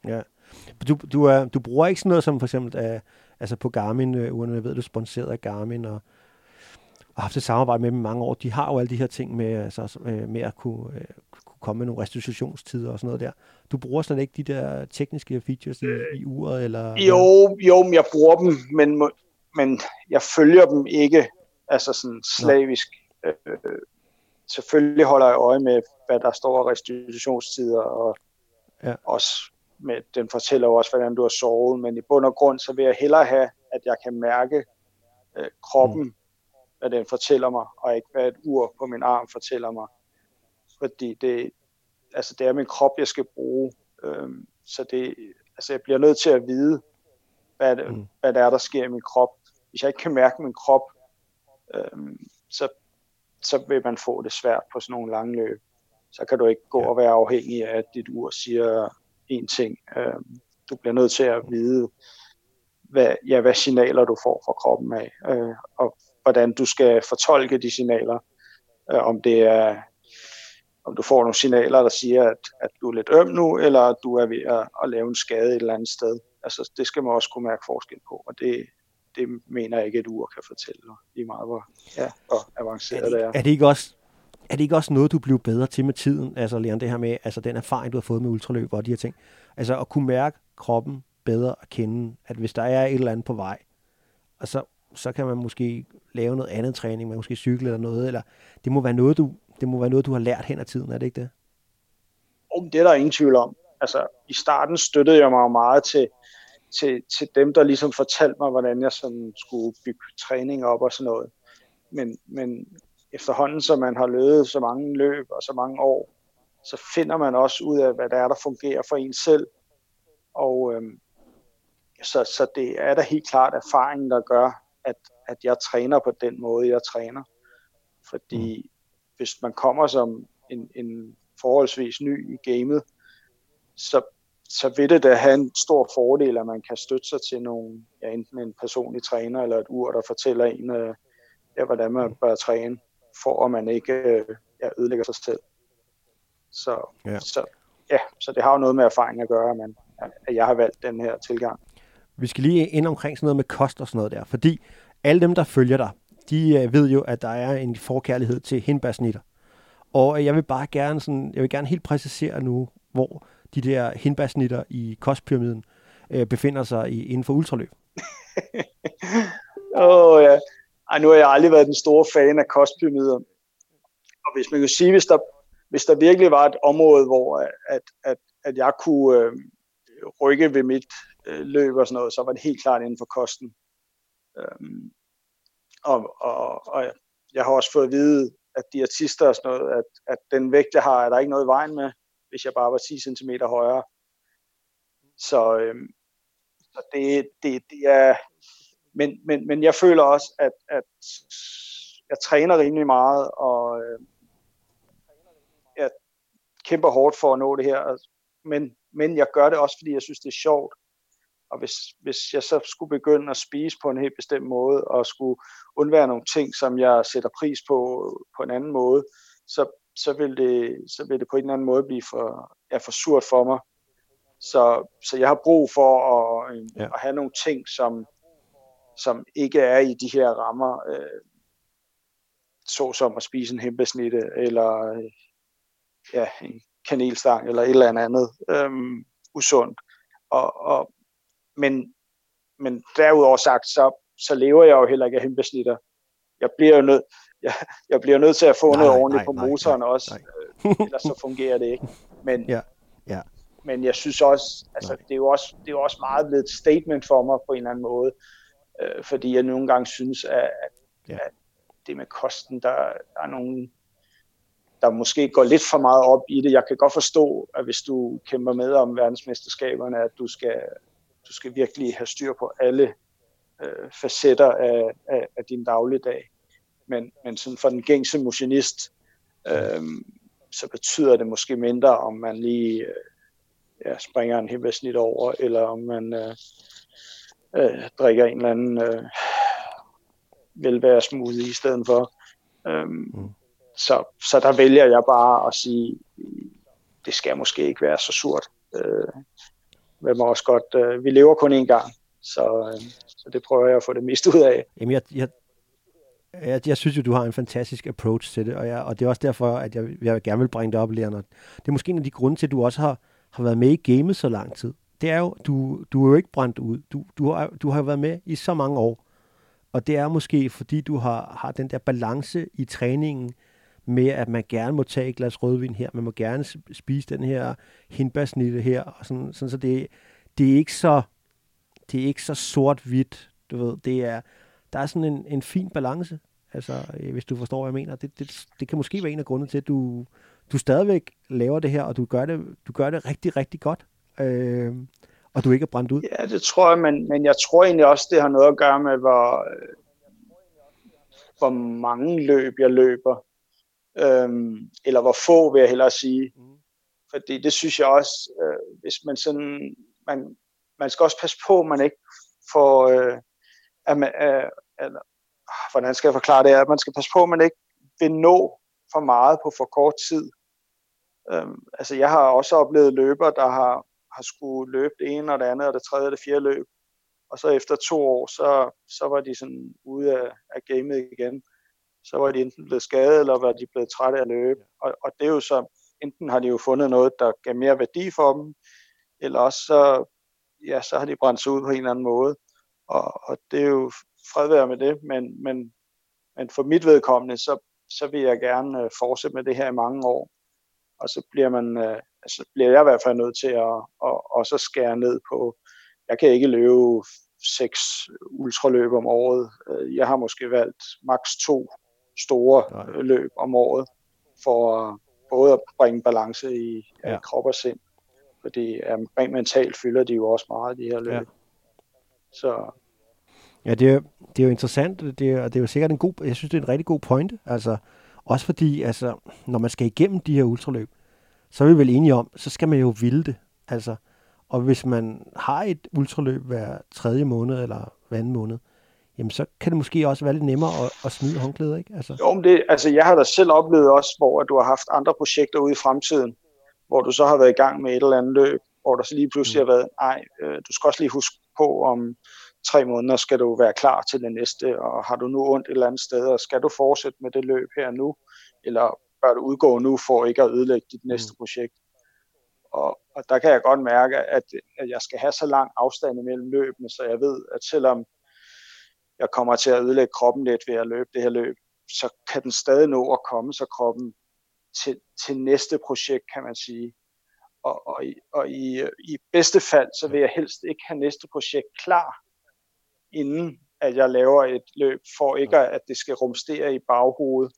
Ja. Du, du, er, du bruger ikke sådan noget som for eksempel uh, altså på Garmin-ugerne, øh, jeg ved, du er sponsoreret af Garmin, og har haft et samarbejde med dem i mange år. De har jo alle de her ting med, altså, altså øh, med at kunne, uh, kunne komme med nogle restitutionstider og sådan noget der. Du bruger slet ikke de der tekniske features i, i uret? Eller, jo, jo, men jeg bruger dem, men, men jeg følger dem ikke altså sådan slavisk. Øh, selvfølgelig holder jeg øje med, hvad der står af restitutionstider, og ja. også med, den fortæller også, hvordan du har sovet, men i bund og grund, så vil jeg hellere have, at jeg kan mærke øh, kroppen, mm. hvad den fortæller mig, og ikke hvad et ur på min arm fortæller mig. Fordi det, altså det er min krop, jeg skal bruge. Øhm, så det, altså jeg bliver nødt til at vide, hvad det, mm. hvad det er, der sker i min krop. Hvis jeg ikke kan mærke min krop, øhm, så, så vil man få det svært på sådan nogle lange løb. Så kan du ikke gå ja. og være afhængig af, at dit ur siger en ting. Øhm, du bliver nødt til at vide, hvad, ja, hvad signaler du får fra kroppen af, øh, og hvordan du skal fortolke de signaler. Øh, om det er om du får nogle signaler, der siger, at, at du er lidt øm nu, eller at du er ved at, at lave en skade et eller andet sted. Altså, det skal man også kunne mærke forskel på, og det, det mener jeg ikke, at et ur kan fortælle lige meget, hvor, ja, hvor avanceret er det, det er. Er det ikke også er det ikke også noget, du bliver bedre til med tiden? Altså, Leon, det her med altså, den erfaring, du har fået med ultraløb og de her ting. Altså, at kunne mærke kroppen bedre at kende, at hvis der er et eller andet på vej, og så, så kan man måske lave noget andet træning, man måske cykle eller noget, eller det må være noget, du, det må være noget, du har lært hen ad tiden, er det ikke det? Oh, det er der ingen tvivl om. Altså, i starten støttede jeg mig meget til, til, til dem, der ligesom fortalte mig, hvordan jeg sådan skulle bygge træning op og sådan noget. Men, men efterhånden, som man har løbet så mange løb og så mange år, så finder man også ud af, hvad der er, der fungerer for en selv. Og øhm, så, så det er da helt klart erfaringen, der gør, at, at jeg træner på den måde, jeg træner. Fordi mm. Hvis man kommer som en, en forholdsvis ny i gamet, så, så vil det da have en stor fordel, at man kan støtte sig til nogle, ja, enten en personlig træner eller et ur, der fortæller en, øh, ja, hvordan man bør træne for at man ikke øh, ja, ødelægger sig selv. Så, ja. Så, ja, så det har jo noget med erfaring at gøre, men at jeg har valgt den her tilgang. Vi skal lige ind omkring sådan noget med kost og sådan noget der, fordi alle dem, der følger dig, de øh, ved jo, at der er en forkærlighed til hindbærsnitter. Og øh, jeg vil bare gerne, sådan, jeg vil gerne helt præcisere nu, hvor de der hindbærsnitter i kostpyramiden øh, befinder sig i, inden for ultraløb. Åh oh, ja, ej, nu har jeg aldrig været den store fan af kostpyramider. Og hvis man kan sige, hvis der, hvis der virkelig var et område, hvor øh, at, at, at jeg kunne øh, rykke ved mit øh, løb og sådan noget, så var det helt klart inden for kosten. Øhm, og, og, og jeg har også fået at vide, at diætister og sådan noget, at, at den vægt, jeg har, er der ikke noget i vejen med, hvis jeg bare var 10 cm højere. Så, øhm, så det, det, det er, men, men, men jeg føler også, at, at jeg træner rimelig meget, og øh, jeg kæmper hårdt for at nå det her. Men, men jeg gør det også, fordi jeg synes, det er sjovt. Og hvis, hvis jeg så skulle begynde at spise på en helt bestemt måde, og skulle undvære nogle ting, som jeg sætter pris på på en anden måde, så, så, vil, det, så vil det på en eller anden måde blive for, ja, for surt for mig. Så, så jeg har brug for at, ja. at have nogle ting, som, som ikke er i de her rammer, øh, såsom at spise en hembesnitte, eller øh, ja, en kanelstang, eller et eller andet øh, usundt. Og, og, men, men derudover sagt, så, så lever jeg jo heller ikke af hembesnitter. Jeg bliver jo nødt jeg, jeg bliver nødt til at få nej, noget ordentligt nej, på motoren nej, også, nej. Øh, ellers så fungerer det ikke. Men, ja, ja. men jeg synes også, altså det er, jo også, det er jo også meget blevet et statement for mig på en eller anden måde, øh, fordi jeg nogle gange synes, at, at, ja. at det med kosten, der, der er nogle, der måske går lidt for meget op i det. Jeg kan godt forstå, at hvis du kæmper med om verdensmesterskaberne, at du skal, du skal virkelig have styr på alle øh, facetter af, af, af din dagligdag. Men, men sådan for den gængse motionist, øh, så betyder det måske mindre, om man lige øh, ja, springer en himmelsnit over, eller om man øh, øh, drikker en eller anden øh, velvære smoothie i stedet for. Øhm, mm. så, så der vælger jeg bare at sige, det skal måske ikke være så surt. Øh, men må også godt, øh, vi lever kun én gang, så, øh, så det prøver jeg at få det mest ud af. Jamen, jeg, jeg, jeg, jeg synes jo, du har en fantastisk approach til det, og, jeg, og det er også derfor, at jeg, jeg gerne vil bringe det op, Leonard. Det er måske en af de grunde til, at du også har, har været med i gamet så lang tid. Det er jo, du, du er jo ikke brændt ud. Du, du, har, du har været med i så mange år. Og det er måske, fordi du har, har den der balance i træningen med, at man gerne må tage et glas rødvin her, man må gerne spise den her hindbærsnitte her, og sådan, sådan så det, det er ikke så det er ikke så sort-hvidt, du ved, det er, der er sådan en, en fin balance, altså, øh, hvis du forstår, hvad jeg mener. Det, det, det kan måske være en af grundene til, at du, du stadigvæk laver det her, og du gør det, du gør det rigtig, rigtig godt. Øh, og du ikke er brændt ud? Ja, det tror jeg, men, men jeg tror egentlig også, det har noget at gøre med, hvor, hvor mange løb jeg løber. Øhm, eller hvor få, vil jeg hellere sige. Mm. Fordi det synes jeg også, øh, hvis man sådan, man, man skal også passe på, at man ikke får, øh, at man, øh, eller, hvordan skal jeg forklare det, at man skal passe på, at man ikke vil nå for meget på for kort tid. Øhm, altså jeg har også oplevet løber, der har har skulle løbe det ene og det andet og det tredje og det fjerde løb. Og så efter to år, så, så var de sådan ude af, af gamet igen. Så var de enten blevet skadet, eller var de blevet trætte af at løbe. Og, og det er jo så, enten har de jo fundet noget, der gav mere værdi for dem, eller også så, ja, så har de brændt sig ud på en eller anden måde. Og, og det er jo fred være med det, men, men, men for mit vedkommende, så, så vil jeg gerne øh, fortsætte med det her i mange år. Og så bliver man, øh, altså bliver jeg i hvert fald nødt til at, at også skære ned på, jeg kan ikke løbe seks ultraløb om året. Øh, jeg har måske valgt maks to store Nej. løb om året, for både at bringe balance i ja. krop og sind. Fordi ja, rent mentalt fylder de jo også meget, de her løb. Ja. Så Ja, det er, det er jo interessant, det er, det er jo sikkert en god, jeg synes, det er en rigtig god point, altså, også fordi, altså, når man skal igennem de her ultraløb, så er vi vel enige om, så skal man jo ville det. Altså, og hvis man har et ultraløb hver tredje måned eller hver anden måned, jamen så kan det måske også være lidt nemmere at, at smide håndklæder, ikke? Altså. Jo, men det, altså jeg har da selv oplevet også, hvor du har haft andre projekter ude i fremtiden, hvor du så har været i gang med et eller andet løb, hvor der så lige pludselig mm. har været, nej, øh, du skal også lige huske på, om tre måneder skal du være klar til det næste, og har du nu ondt et eller andet sted, og skal du fortsætte med det løb her nu, eller bør du udgå nu for ikke at ødelægge dit næste mm. projekt. Og, og der kan jeg godt mærke, at, at jeg skal have så lang afstand imellem løbene, så jeg ved, at selvom jeg kommer til at ødelægge kroppen lidt ved at løbe det her løb, så kan den stadig nå at komme så kroppen til, til næste projekt, kan man sige. Og, og, i, og i, i bedste fald, så vil jeg helst ikke have næste projekt klar, inden at jeg laver et løb, for ikke at det skal rumstere i baghovedet.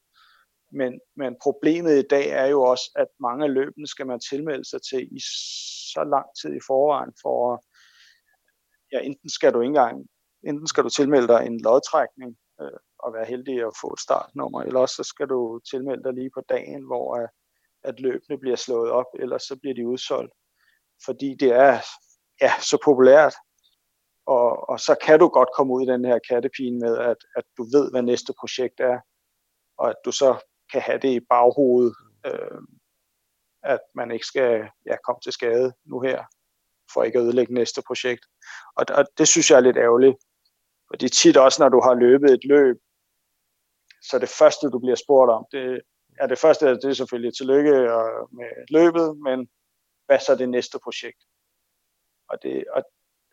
Men, men problemet i dag er jo også, at mange af løbene skal man tilmelde sig til i så lang tid i forvejen, for ja, enten skal du ikke engang, enten skal du tilmelde dig en lodtrækning øh, og være heldig at få et startnummer, eller også så skal du tilmelde dig lige på dagen, hvor at, at løbene bliver slået op, ellers så bliver de udsolgt. Fordi det er ja, så populært, og, og så kan du godt komme ud i den her kattepine med, at, at du ved, hvad næste projekt er, og at du så kan have det i baghovedet, øh, at man ikke skal ja, komme til skade nu her, for ikke at ødelægge næste projekt. Og, og det synes jeg er lidt ærgerligt. Og det er tit også, når du har løbet et løb, så det første, du bliver spurgt om, det er det første, det er selvfølgelig tillykke med løbet, men hvad så er det næste projekt? Og det, og,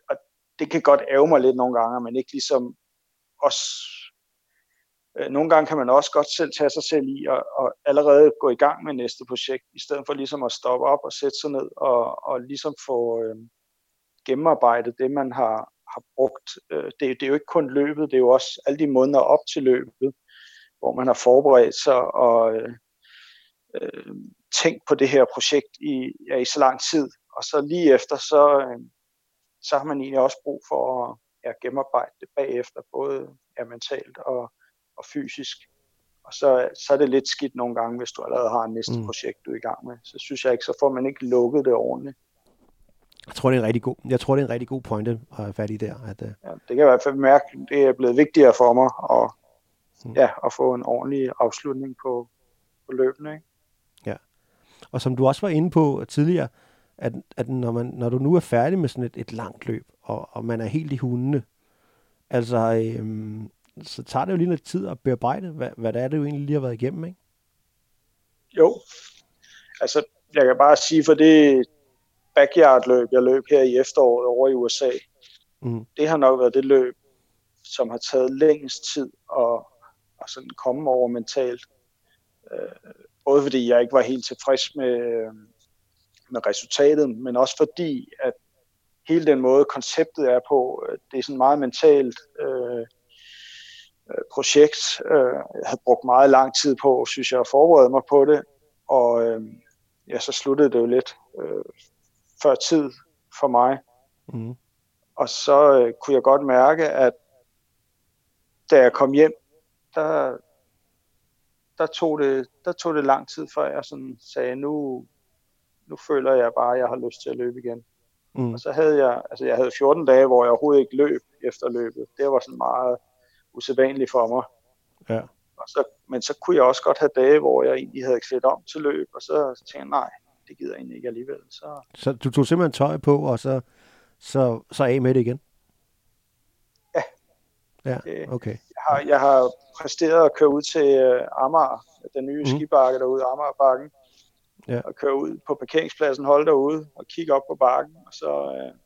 og det kan godt æve mig lidt nogle gange, men ikke ligesom også øh, nogle gange kan man også godt selv tage sig selv i og, og allerede gå i gang med næste projekt, i stedet for ligesom at stoppe op og sætte sig ned og, og ligesom få øh, gennemarbejdet det, man har, har brugt. Øh, det, det er jo ikke kun løbet, det er jo også alle de måneder op til løbet, hvor man har forberedt sig og øh, øh, tænkt på det her projekt i, ja, i så lang tid. Og så lige efter, så, øh, så har man egentlig også brug for at ja, gennemarbejde det bagefter, både ja, mentalt og, og fysisk. Og så, så er det lidt skidt nogle gange, hvis du allerede har en næste mm. projekt, du er i gang med. Så synes jeg ikke, så får man ikke lukket det ordentligt. Jeg tror, det er en rigtig god, jeg tror, det er en rigtig god pointe at have fat i der. At, uh... ja, det kan jeg i hvert fald mærke, det er blevet vigtigere for mig at, mm. ja, at få en ordentlig afslutning på, på løbende. Ikke? Ja, og som du også var inde på tidligere, at, at når, man, når du nu er færdig med sådan et, et langt løb, og, og man er helt i hundene, altså, øhm, så tager det jo lige lidt tid at bearbejde, hvad, hvad det er, det jo egentlig lige har været igennem, ikke? Jo, altså, jeg kan bare sige, for det backyard-løb, jeg løb her i efteråret over i USA, mm. det har nok været det løb, som har taget længst tid at, at sådan komme over mentalt. Øh, både fordi jeg ikke var helt tilfreds med, med resultatet, men også fordi, at hele den måde, konceptet er på, øh, det er sådan meget mentalt øh, øh, projekt. Øh, jeg havde brugt meget lang tid på, synes jeg, at forberede mig på det, og øh, ja, så sluttede det jo lidt øh, før tid for mig. Mm. Og så øh, kunne jeg godt mærke, at da jeg kom hjem, der, der, tog det, der tog det lang tid, før jeg sådan sagde, nu, nu føler jeg bare, at jeg har lyst til at løbe igen. Mm. Og så havde jeg, altså jeg havde 14 dage, hvor jeg overhovedet ikke løb efter løbet. Det var sådan meget usædvanligt for mig. Ja. Og så, men så kunne jeg også godt have dage, hvor jeg egentlig havde klædt om til løb, og så tænkte jeg, nej, det gider jeg egentlig ikke alligevel. Så, så du tog simpelthen tøj på, og så, så, så af med det igen? Ja. Ja, okay. Jeg har, jeg har præsteret at køre ud til uh, Amager, den nye mm. skibakke derude, Amagerbakken, ja. og køre ud på parkeringspladsen, holde derude og kigge op på bakken, og så uh,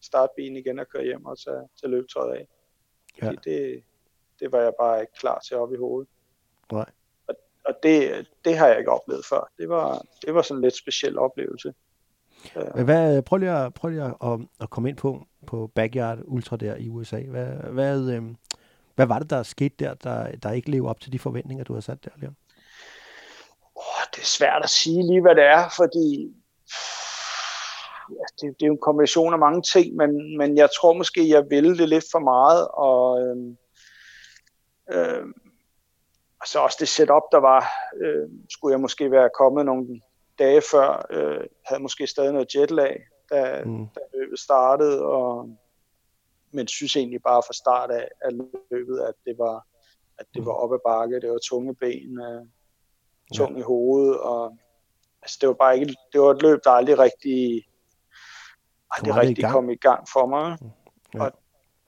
starte bilen igen og køre hjem og tage, tage løbetøjet af. Ja. Det, det, det var jeg bare ikke klar til op i hovedet. Nej. Og, det, det har jeg ikke oplevet før. Det var, det var sådan en lidt speciel oplevelse. Men hvad, prøv lige, at, prøv lige at, at komme ind på, på Backyard Ultra der i USA. Hvad, hvad, øh, hvad var det, der skete der, der, der ikke lever op til de forventninger, du har sat der, Leon? Oh, det er svært at sige lige, hvad det er, fordi ja, det, det er jo en kombination af mange ting, men, men jeg tror måske, jeg ville det lidt for meget, og øh, øh, og så også det setup, der var, øh, skulle jeg måske være kommet nogle dage før, øh, havde måske stadig noget jetlag, da, mm. da løbet startede, og, men synes egentlig bare fra start af, af løbet, at det var, at det var mm. op ad bakke, det var tunge ben, øh, tung ja. i hovedet, og altså, det var bare ikke, det var et løb, der aldrig rigtig, aldrig rigtig kom i gang for mig. Mm. Ja. Og,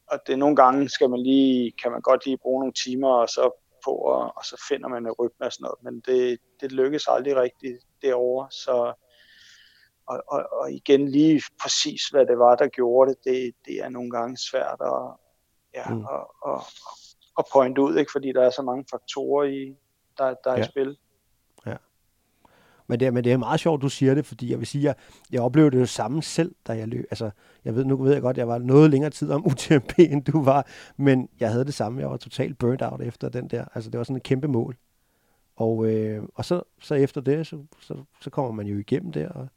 og det nogle gange skal man lige, kan man godt lige bruge nogle timer, og så på, og, og så finder man en rytme og sådan noget, men det, det lykkes aldrig rigtigt derovre, så og, og, og igen lige præcis hvad det var, der gjorde det, det, det er nogle gange svært at, ja, mm. at, at, at pointe ud, ikke? fordi der er så mange faktorer, i, der, der er ja. i spil. Men det, men det er meget sjovt, du siger det, fordi jeg vil sige, jeg, jeg oplevede det jo samme selv, da jeg løb. Altså, jeg ved, nu ved jeg godt, jeg var noget længere tid om UTMP, end du var, men jeg havde det samme. Jeg var totalt burnt out efter den der. Altså, det var sådan et kæmpe mål. Og, øh, og så, så efter det, så, så, så kommer man jo igennem der, og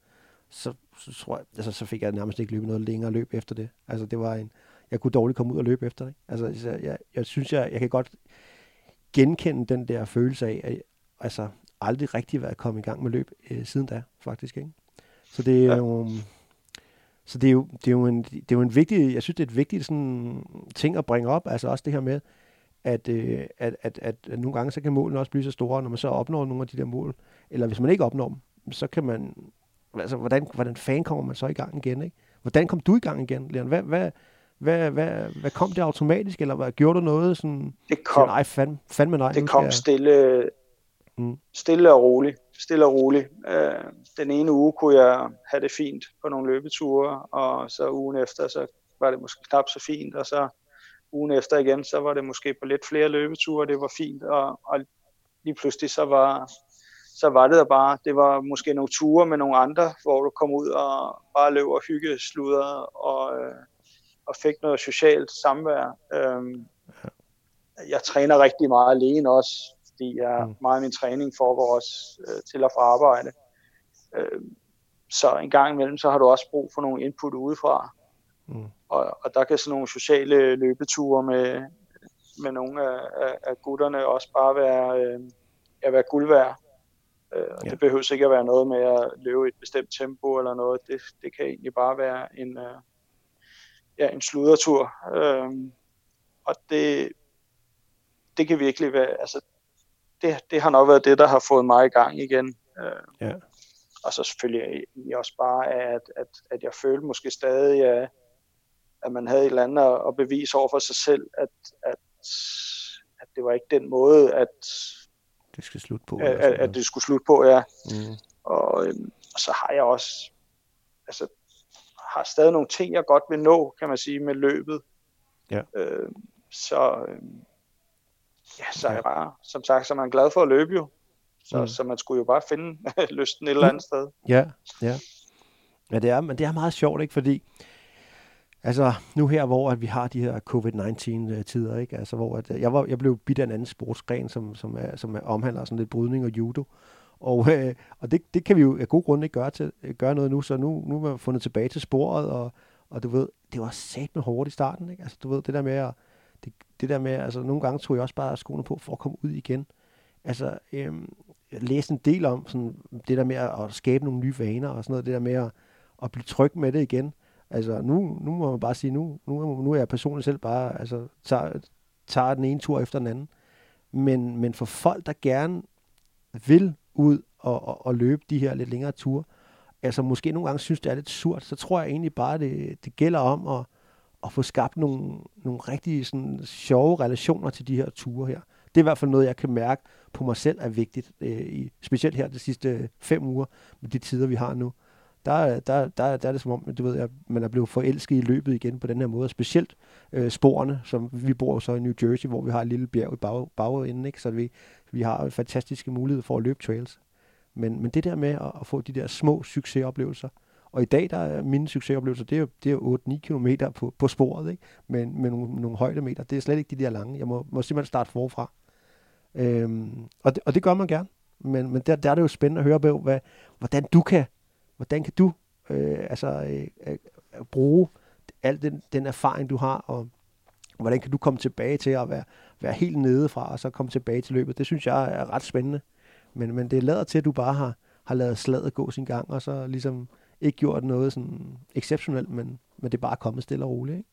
så, så tror jeg, altså, så fik jeg nærmest ikke løbet noget længere løb efter det. Altså, det var en, jeg kunne dårligt komme ud og løbe efter det. Altså, jeg, jeg, jeg synes, jeg, jeg kan godt genkende den der følelse af, at altså, aldrig rigtig været kommet i gang med løb øh, siden da, faktisk. Ikke? Så det er jo... Så det er, jo, det, er jo en, det er jo en vigtig, jeg synes, det er et vigtigt sådan, ting at bringe op, altså også det her med, at, øh, at, at, at, at nogle gange så kan målene også blive så store, når man så opnår nogle af de der mål, eller hvis man ikke opnår dem, så kan man, altså hvordan, hvordan fan kommer man så i gang igen, ikke? Hvordan kom du i gang igen, Leon? Hvad, hvad, hvad, hvad, hvad kom det automatisk, eller hvad, gjorde du noget sådan, det kom, nej, fand, fandme nej. Det kom jeg... stille, mm. stille og roligt, stille og roligt. Øh, den ene uge kunne jeg have det fint på nogle løbeture, og så ugen efter, så var det måske knap så fint, og så ugen efter igen, så var det måske på lidt flere løbeture, det var fint, og, og lige pludselig så var, så var det der bare, det var måske nogle ture med nogle andre, hvor du kom ud og bare løb og hygge sluder og, øh, og fik noget socialt samvær. Øhm, jeg træner rigtig meget alene også, fordi jeg, mm. meget af min træning foregår også øh, til at få arbejde. Øh, så en gang imellem, så har du også brug for nogle input udefra. Mm. Og, og der kan sådan nogle sociale løbeture med, med nogle af, af, af gutterne også bare være, øh, at være guld værd. Øh, og ja. det behøver ikke at være noget med at løbe i et bestemt tempo eller noget. Det, det kan egentlig bare være en, øh, ja, en sludertur. Øh, og det, det kan virkelig være, altså det, det har nok været det, der har fået mig i gang igen. Øh, ja. Og så selvfølgelig også bare, at, at, at jeg følte måske stadig, at, at man havde et eller andet at bevise over for sig selv, at, at, at det var ikke den måde, at det skal slutte på. At, at, at det skulle slutte på, ja. Mm. Og, øhm, og så har jeg også, altså, har stadig nogle ting, jeg godt vil nå, kan man sige, med løbet. Ja. Øh, så, øh, ja, så er jeg bare, som sagt, så er man glad for at løbe jo. Så, mm. så man skulle jo bare finde lysten et eller andet sted. Ja, ja. Ja, det er, men det er meget sjovt, ikke? Fordi Altså nu her, hvor at vi har de her covid-19-tider, ikke? Altså, hvor at, jeg, var, jeg blev bidt af en anden sportsgren, som, som, er, som er, omhandler sådan lidt brydning og judo. Og, øh, og det, det kan vi jo af god grund ikke gøre, til, gøre noget nu, så nu, nu er vi fundet tilbage til sporet, og, og du ved, det var sat med hårdt i starten, ikke? Altså du ved, det der med at, det, det der med, altså nogle gange tog jeg også bare skoene på for at komme ud igen. Altså, øhm, jeg læste en del om sådan, det der med at skabe nogle nye vaner og sådan noget, det der med at, at blive tryg med det igen. Altså, nu, nu må man bare sige, nu, nu, nu er jeg personligt selv bare, altså, tager, tager den ene tur efter den anden. Men, men for folk, der gerne vil ud og, og, og løbe de her lidt længere ture, altså måske nogle gange synes, det er lidt surt, så tror jeg egentlig bare, det, det gælder om at, at få skabt nogle, nogle rigtig sådan, sjove relationer til de her ture her. Det er i hvert fald noget, jeg kan mærke på mig selv er vigtigt, øh, i, specielt her de sidste fem uger med de tider, vi har nu der, der, der, der er det som om, du ved, at man er blevet forelsket i løbet igen på den her måde. Specielt øh, sporene, som vi bor så i New Jersey, hvor vi har et lille bjerg i bag, bagenden, ikke? så vi, vi har fantastiske muligheder for at løbe trails. Men, men det der med at, at få de der små succesoplevelser, og i dag der er mine succesoplevelser, det er jo, det er 8-9 km på, på sporet, ikke? Men, med nogle, nogle højdemeter. Det er slet ikke de der lange. Jeg må, må simpelthen starte forfra. Øhm, og, det, og det gør man gerne. Men, men der, der er det jo spændende at høre på, hvad, hvordan du kan Hvordan kan du øh, altså, øh, øh, bruge al den, den erfaring, du har, og hvordan kan du komme tilbage til at være, være helt nede fra, og så komme tilbage til løbet? Det synes jeg er ret spændende. Men, men det lader til, at du bare har, har lavet slaget gå sin gang, og så ligesom ikke gjort noget sådan exceptionelt, men, men det er bare kommet stille og roligt, ikke?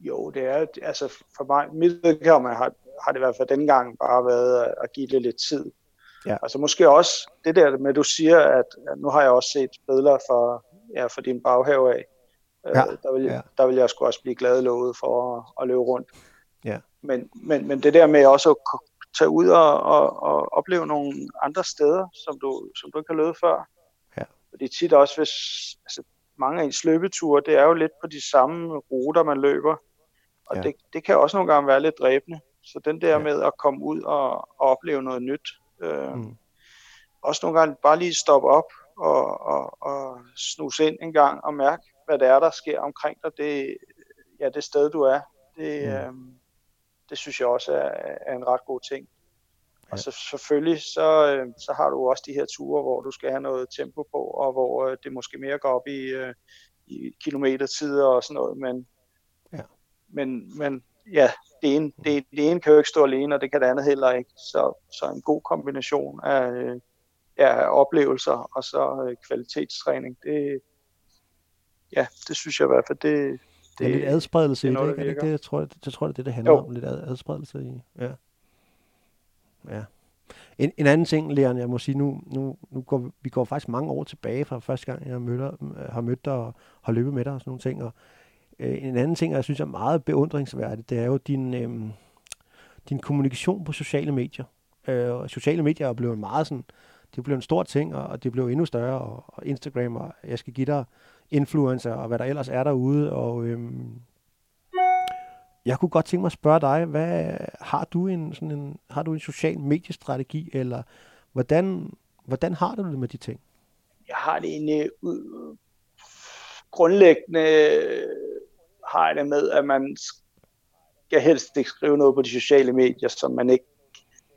Jo, det er, altså for mig, mit vedkommende har, har det i hvert fald denne gang bare været at give det lidt tid. Ja. Altså måske også det der med, at du siger, at, at nu har jeg også set billeder for, ja, for din baghave af. Øh, ja. Øh, der, vil, ja. der vil jeg sgu også blive glad lovet for at, at løbe rundt. Ja. Men, men, men det der med også at tage ud og, og, og opleve nogle andre steder, som du, som du ikke har løbet før. Ja. Fordi tit også, hvis altså, mange af ens løbeture, det er jo lidt på de samme ruter, man løber. Og ja. det, det kan også nogle gange være lidt dræbende. Så den der ja. med at komme ud og, og opleve noget nyt, Øh, mm. Også nogle gange bare lige stoppe op og, og, og snuse ind en gang og mærke, hvad det er, der sker omkring dig. Det, ja, det sted, du er. Det, mm. øh, det synes jeg også er, er en ret god ting. Ja. Og så selvfølgelig, så, øh, så har du også de her ture, hvor du skal have noget tempo på, og hvor øh, det måske mere går op i, øh, i kilometertider og sådan noget, men, ja. men, men ja, det ene, det, det ene kan jo ikke stå alene, og det kan det andet heller ikke. Så, så en god kombination af, ja, oplevelser og så kvalitetstræning, det, ja, det synes jeg i hvert fald, det, det er lidt adspredelse det, i det, ikke? Er det ikke det, jeg tror, det, jeg tror, det er det, det handler jo. om, lidt ad, adspredelse i, ja. Ja. En, en anden ting, Leon, jeg må sige, nu, nu, nu går vi går faktisk mange år tilbage fra første gang, jeg mødte, har mødt dig og har løbet med dig og sådan nogle ting, og Øh, en anden ting, jeg synes er meget beundringsværdigt, det er jo din, øh, din kommunikation på sociale medier. Øh, sociale medier er blevet meget sådan, det blev en stor ting, og det blev endnu større, og, og Instagram, og jeg skal give dig influencer, og hvad der ellers er derude, og, øhm, jeg kunne godt tænke mig at spørge dig, hvad, har, du en, sådan en, har du en social mediestrategi, eller hvordan, hvordan har du det med de ting? Jeg har det en øh, grundlæggende øh, har jeg det med, at man skal helst ikke skrive noget på de sociale medier, som man ikke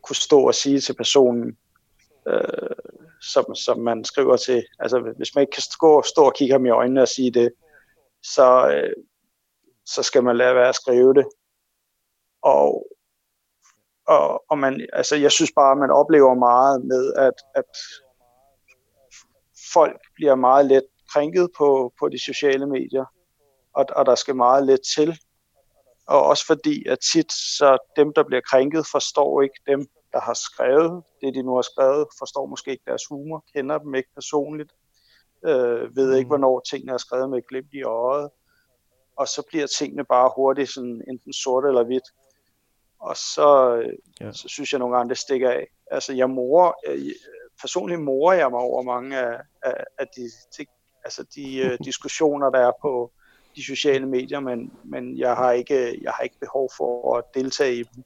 kunne stå og sige til personen, øh, som, som man skriver til. Altså hvis man ikke kan stå, stå og kigge ham i øjnene og sige det, så, øh, så skal man lade være at skrive det. Og, og, og man, altså jeg synes bare, at man oplever meget med, at, at folk bliver meget let krænket på, på de sociale medier, og, og der skal meget let til. Og også fordi, at tit så dem, der bliver krænket, forstår ikke dem, der har skrevet det, de nu har skrevet, forstår måske ikke deres humor, kender dem ikke personligt, øh, ved ikke, mm. hvornår tingene er skrevet med et glimt i øjet, og så bliver tingene bare hurtigt sådan enten sort eller hvidt. Og så, ja. så synes jeg nogle gange, det stikker af. Altså, jeg mor, personligt morer jeg mig over mange af, af, af de, de, altså de uh, diskussioner, der er på de sociale medier, men, men jeg, har ikke, jeg har ikke behov for at deltage i dem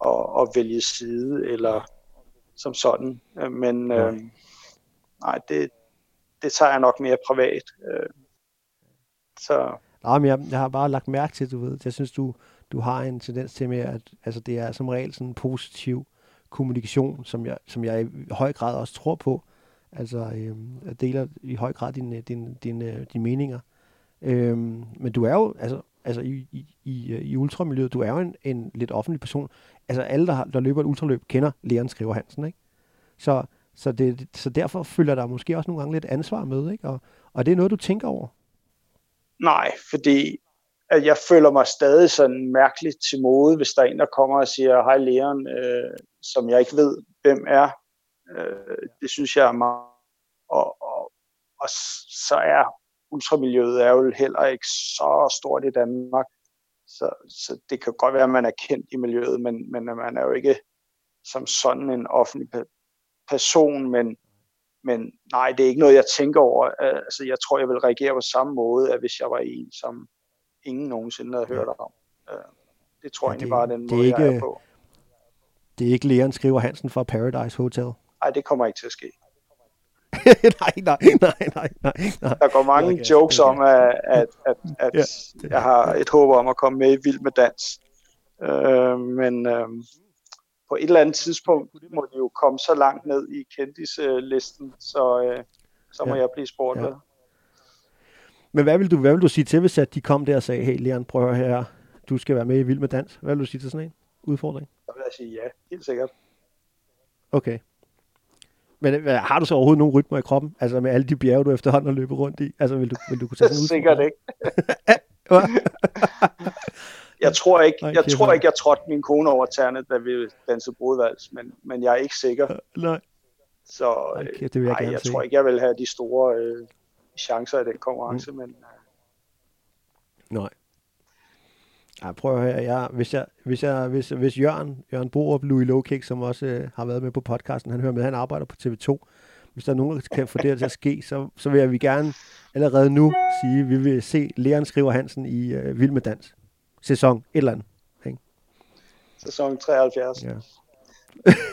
og, og vælge side eller som sådan. Men øh, nej, det, det tager jeg nok mere privat. Øh, så. Nej, men jeg, jeg har bare lagt mærke til, du ved, jeg synes, du, du har en tendens til med, at altså, det er som regel sådan en positiv kommunikation, som jeg, som jeg i høj grad også tror på. Altså, øh, jeg deler i høj grad dine, dine, dine, dine meninger. Øh, men du er jo, altså, altså i, i, i, i ultramiljøet, du er jo en, en lidt offentlig person. Altså alle, der, har, der løber et ultraløb, kender Leon Skriver Hansen, ikke? Så, så, det, så derfor følger der måske også nogle gange lidt ansvar med, ikke? Og, og det er noget, du tænker over? Nej, fordi at jeg føler mig stadig sådan mærkeligt til mode, hvis der er en, der kommer og siger, hej Leon, øh, som jeg ikke ved, hvem er. Øh, det synes jeg er meget... Og, og, og så er ultramiljøet er jo heller ikke så stort i Danmark. Så, så det kan godt være, at man er kendt i miljøet, men, men man er jo ikke som sådan en offentlig person, men, men nej, det er ikke noget, jeg tænker over. Altså, jeg tror, jeg vil reagere på samme måde, at hvis jeg var en, som ingen nogensinde havde hørt om. Øh, det tror jeg ja, det, egentlig bare den måde, ikke, jeg er på. Det er ikke Leon Skriver Hansen fra Paradise Hotel? Nej, det kommer ikke til at ske. nej, nej, nej, nej, nej. Der går mange okay, jokes okay. om, at, at, at, at ja, jeg har et håb om at komme med i Vild med Dans. Øh, men øh, på et eller andet tidspunkt må de jo komme så langt ned i kendislisten, så, øh, så må ja. jeg blive spurgt ja. Men hvad vil, du, hvad vil du sige til, hvis at de kom der og sagde, hey Leon, prøv at høre her, du skal være med i Vild med Dans. Hvad vil du sige til sådan en udfordring? Så vil jeg sige ja, helt sikkert. Okay. Men øh, har du så overhovedet nogen rytmer i kroppen? Altså med alle de bjerge, du efterhånden har løbet rundt i? Altså vil du, vil du kunne tage sådan ud? Sikkert ikke. jeg tror ikke, jeg okay, tror ikke, jeg trådte min kone over tæerne, da vi dansede brudvals, men, men jeg er ikke sikker. Nej. Så okay, det vil jeg, nej, jeg se. tror ikke, jeg vil have de store øh, chancer i den konkurrence, mm. men... Øh. Nej. Ja, prøv at høre, jeg, hvis, jeg, hvis, jeg, hvis, hvis Jørgen, Jørgen Borup, Louis Lowkick, som også øh, har været med på podcasten, han hører med, han arbejder på TV2. Hvis der er nogen, der kan få det til at ske, så, så vil jeg vi gerne allerede nu sige, at vi vil se Leon Skriver Hansen i øh, Vild med Dans. Sæson et eller andet. Ikke? Sæson 73. Ja.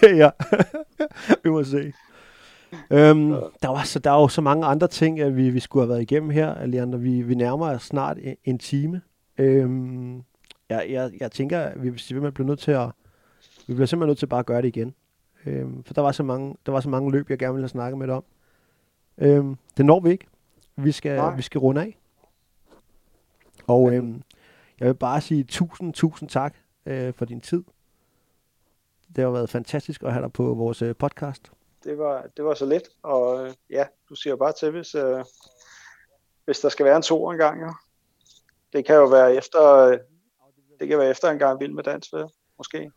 ja, vi må se. Øhm, der, var så, der er jo så mange andre ting, at vi, vi skulle have været igennem her, Leander. Vi, vi nærmer os snart en, en time. Øhm, jeg, jeg, jeg tænker, at vi simpelthen bliver nødt til at, vi bliver simpelthen nødt til bare at gøre det igen. Øhm, for der var, så mange, der var så mange løb, jeg gerne ville have snakket med dig om. Øhm, det når vi ikke. Vi skal, vi skal runde af. Og øhm, jeg vil bare sige tusind, tusind tak øh, for din tid. Det har været fantastisk at have dig på vores øh, podcast. Det var, det var så let, og øh, ja, du siger bare til, hvis, øh, hvis der skal være en to en gang, ja. Det kan jo være efter, det kan være efter en gang vild med dans, måske.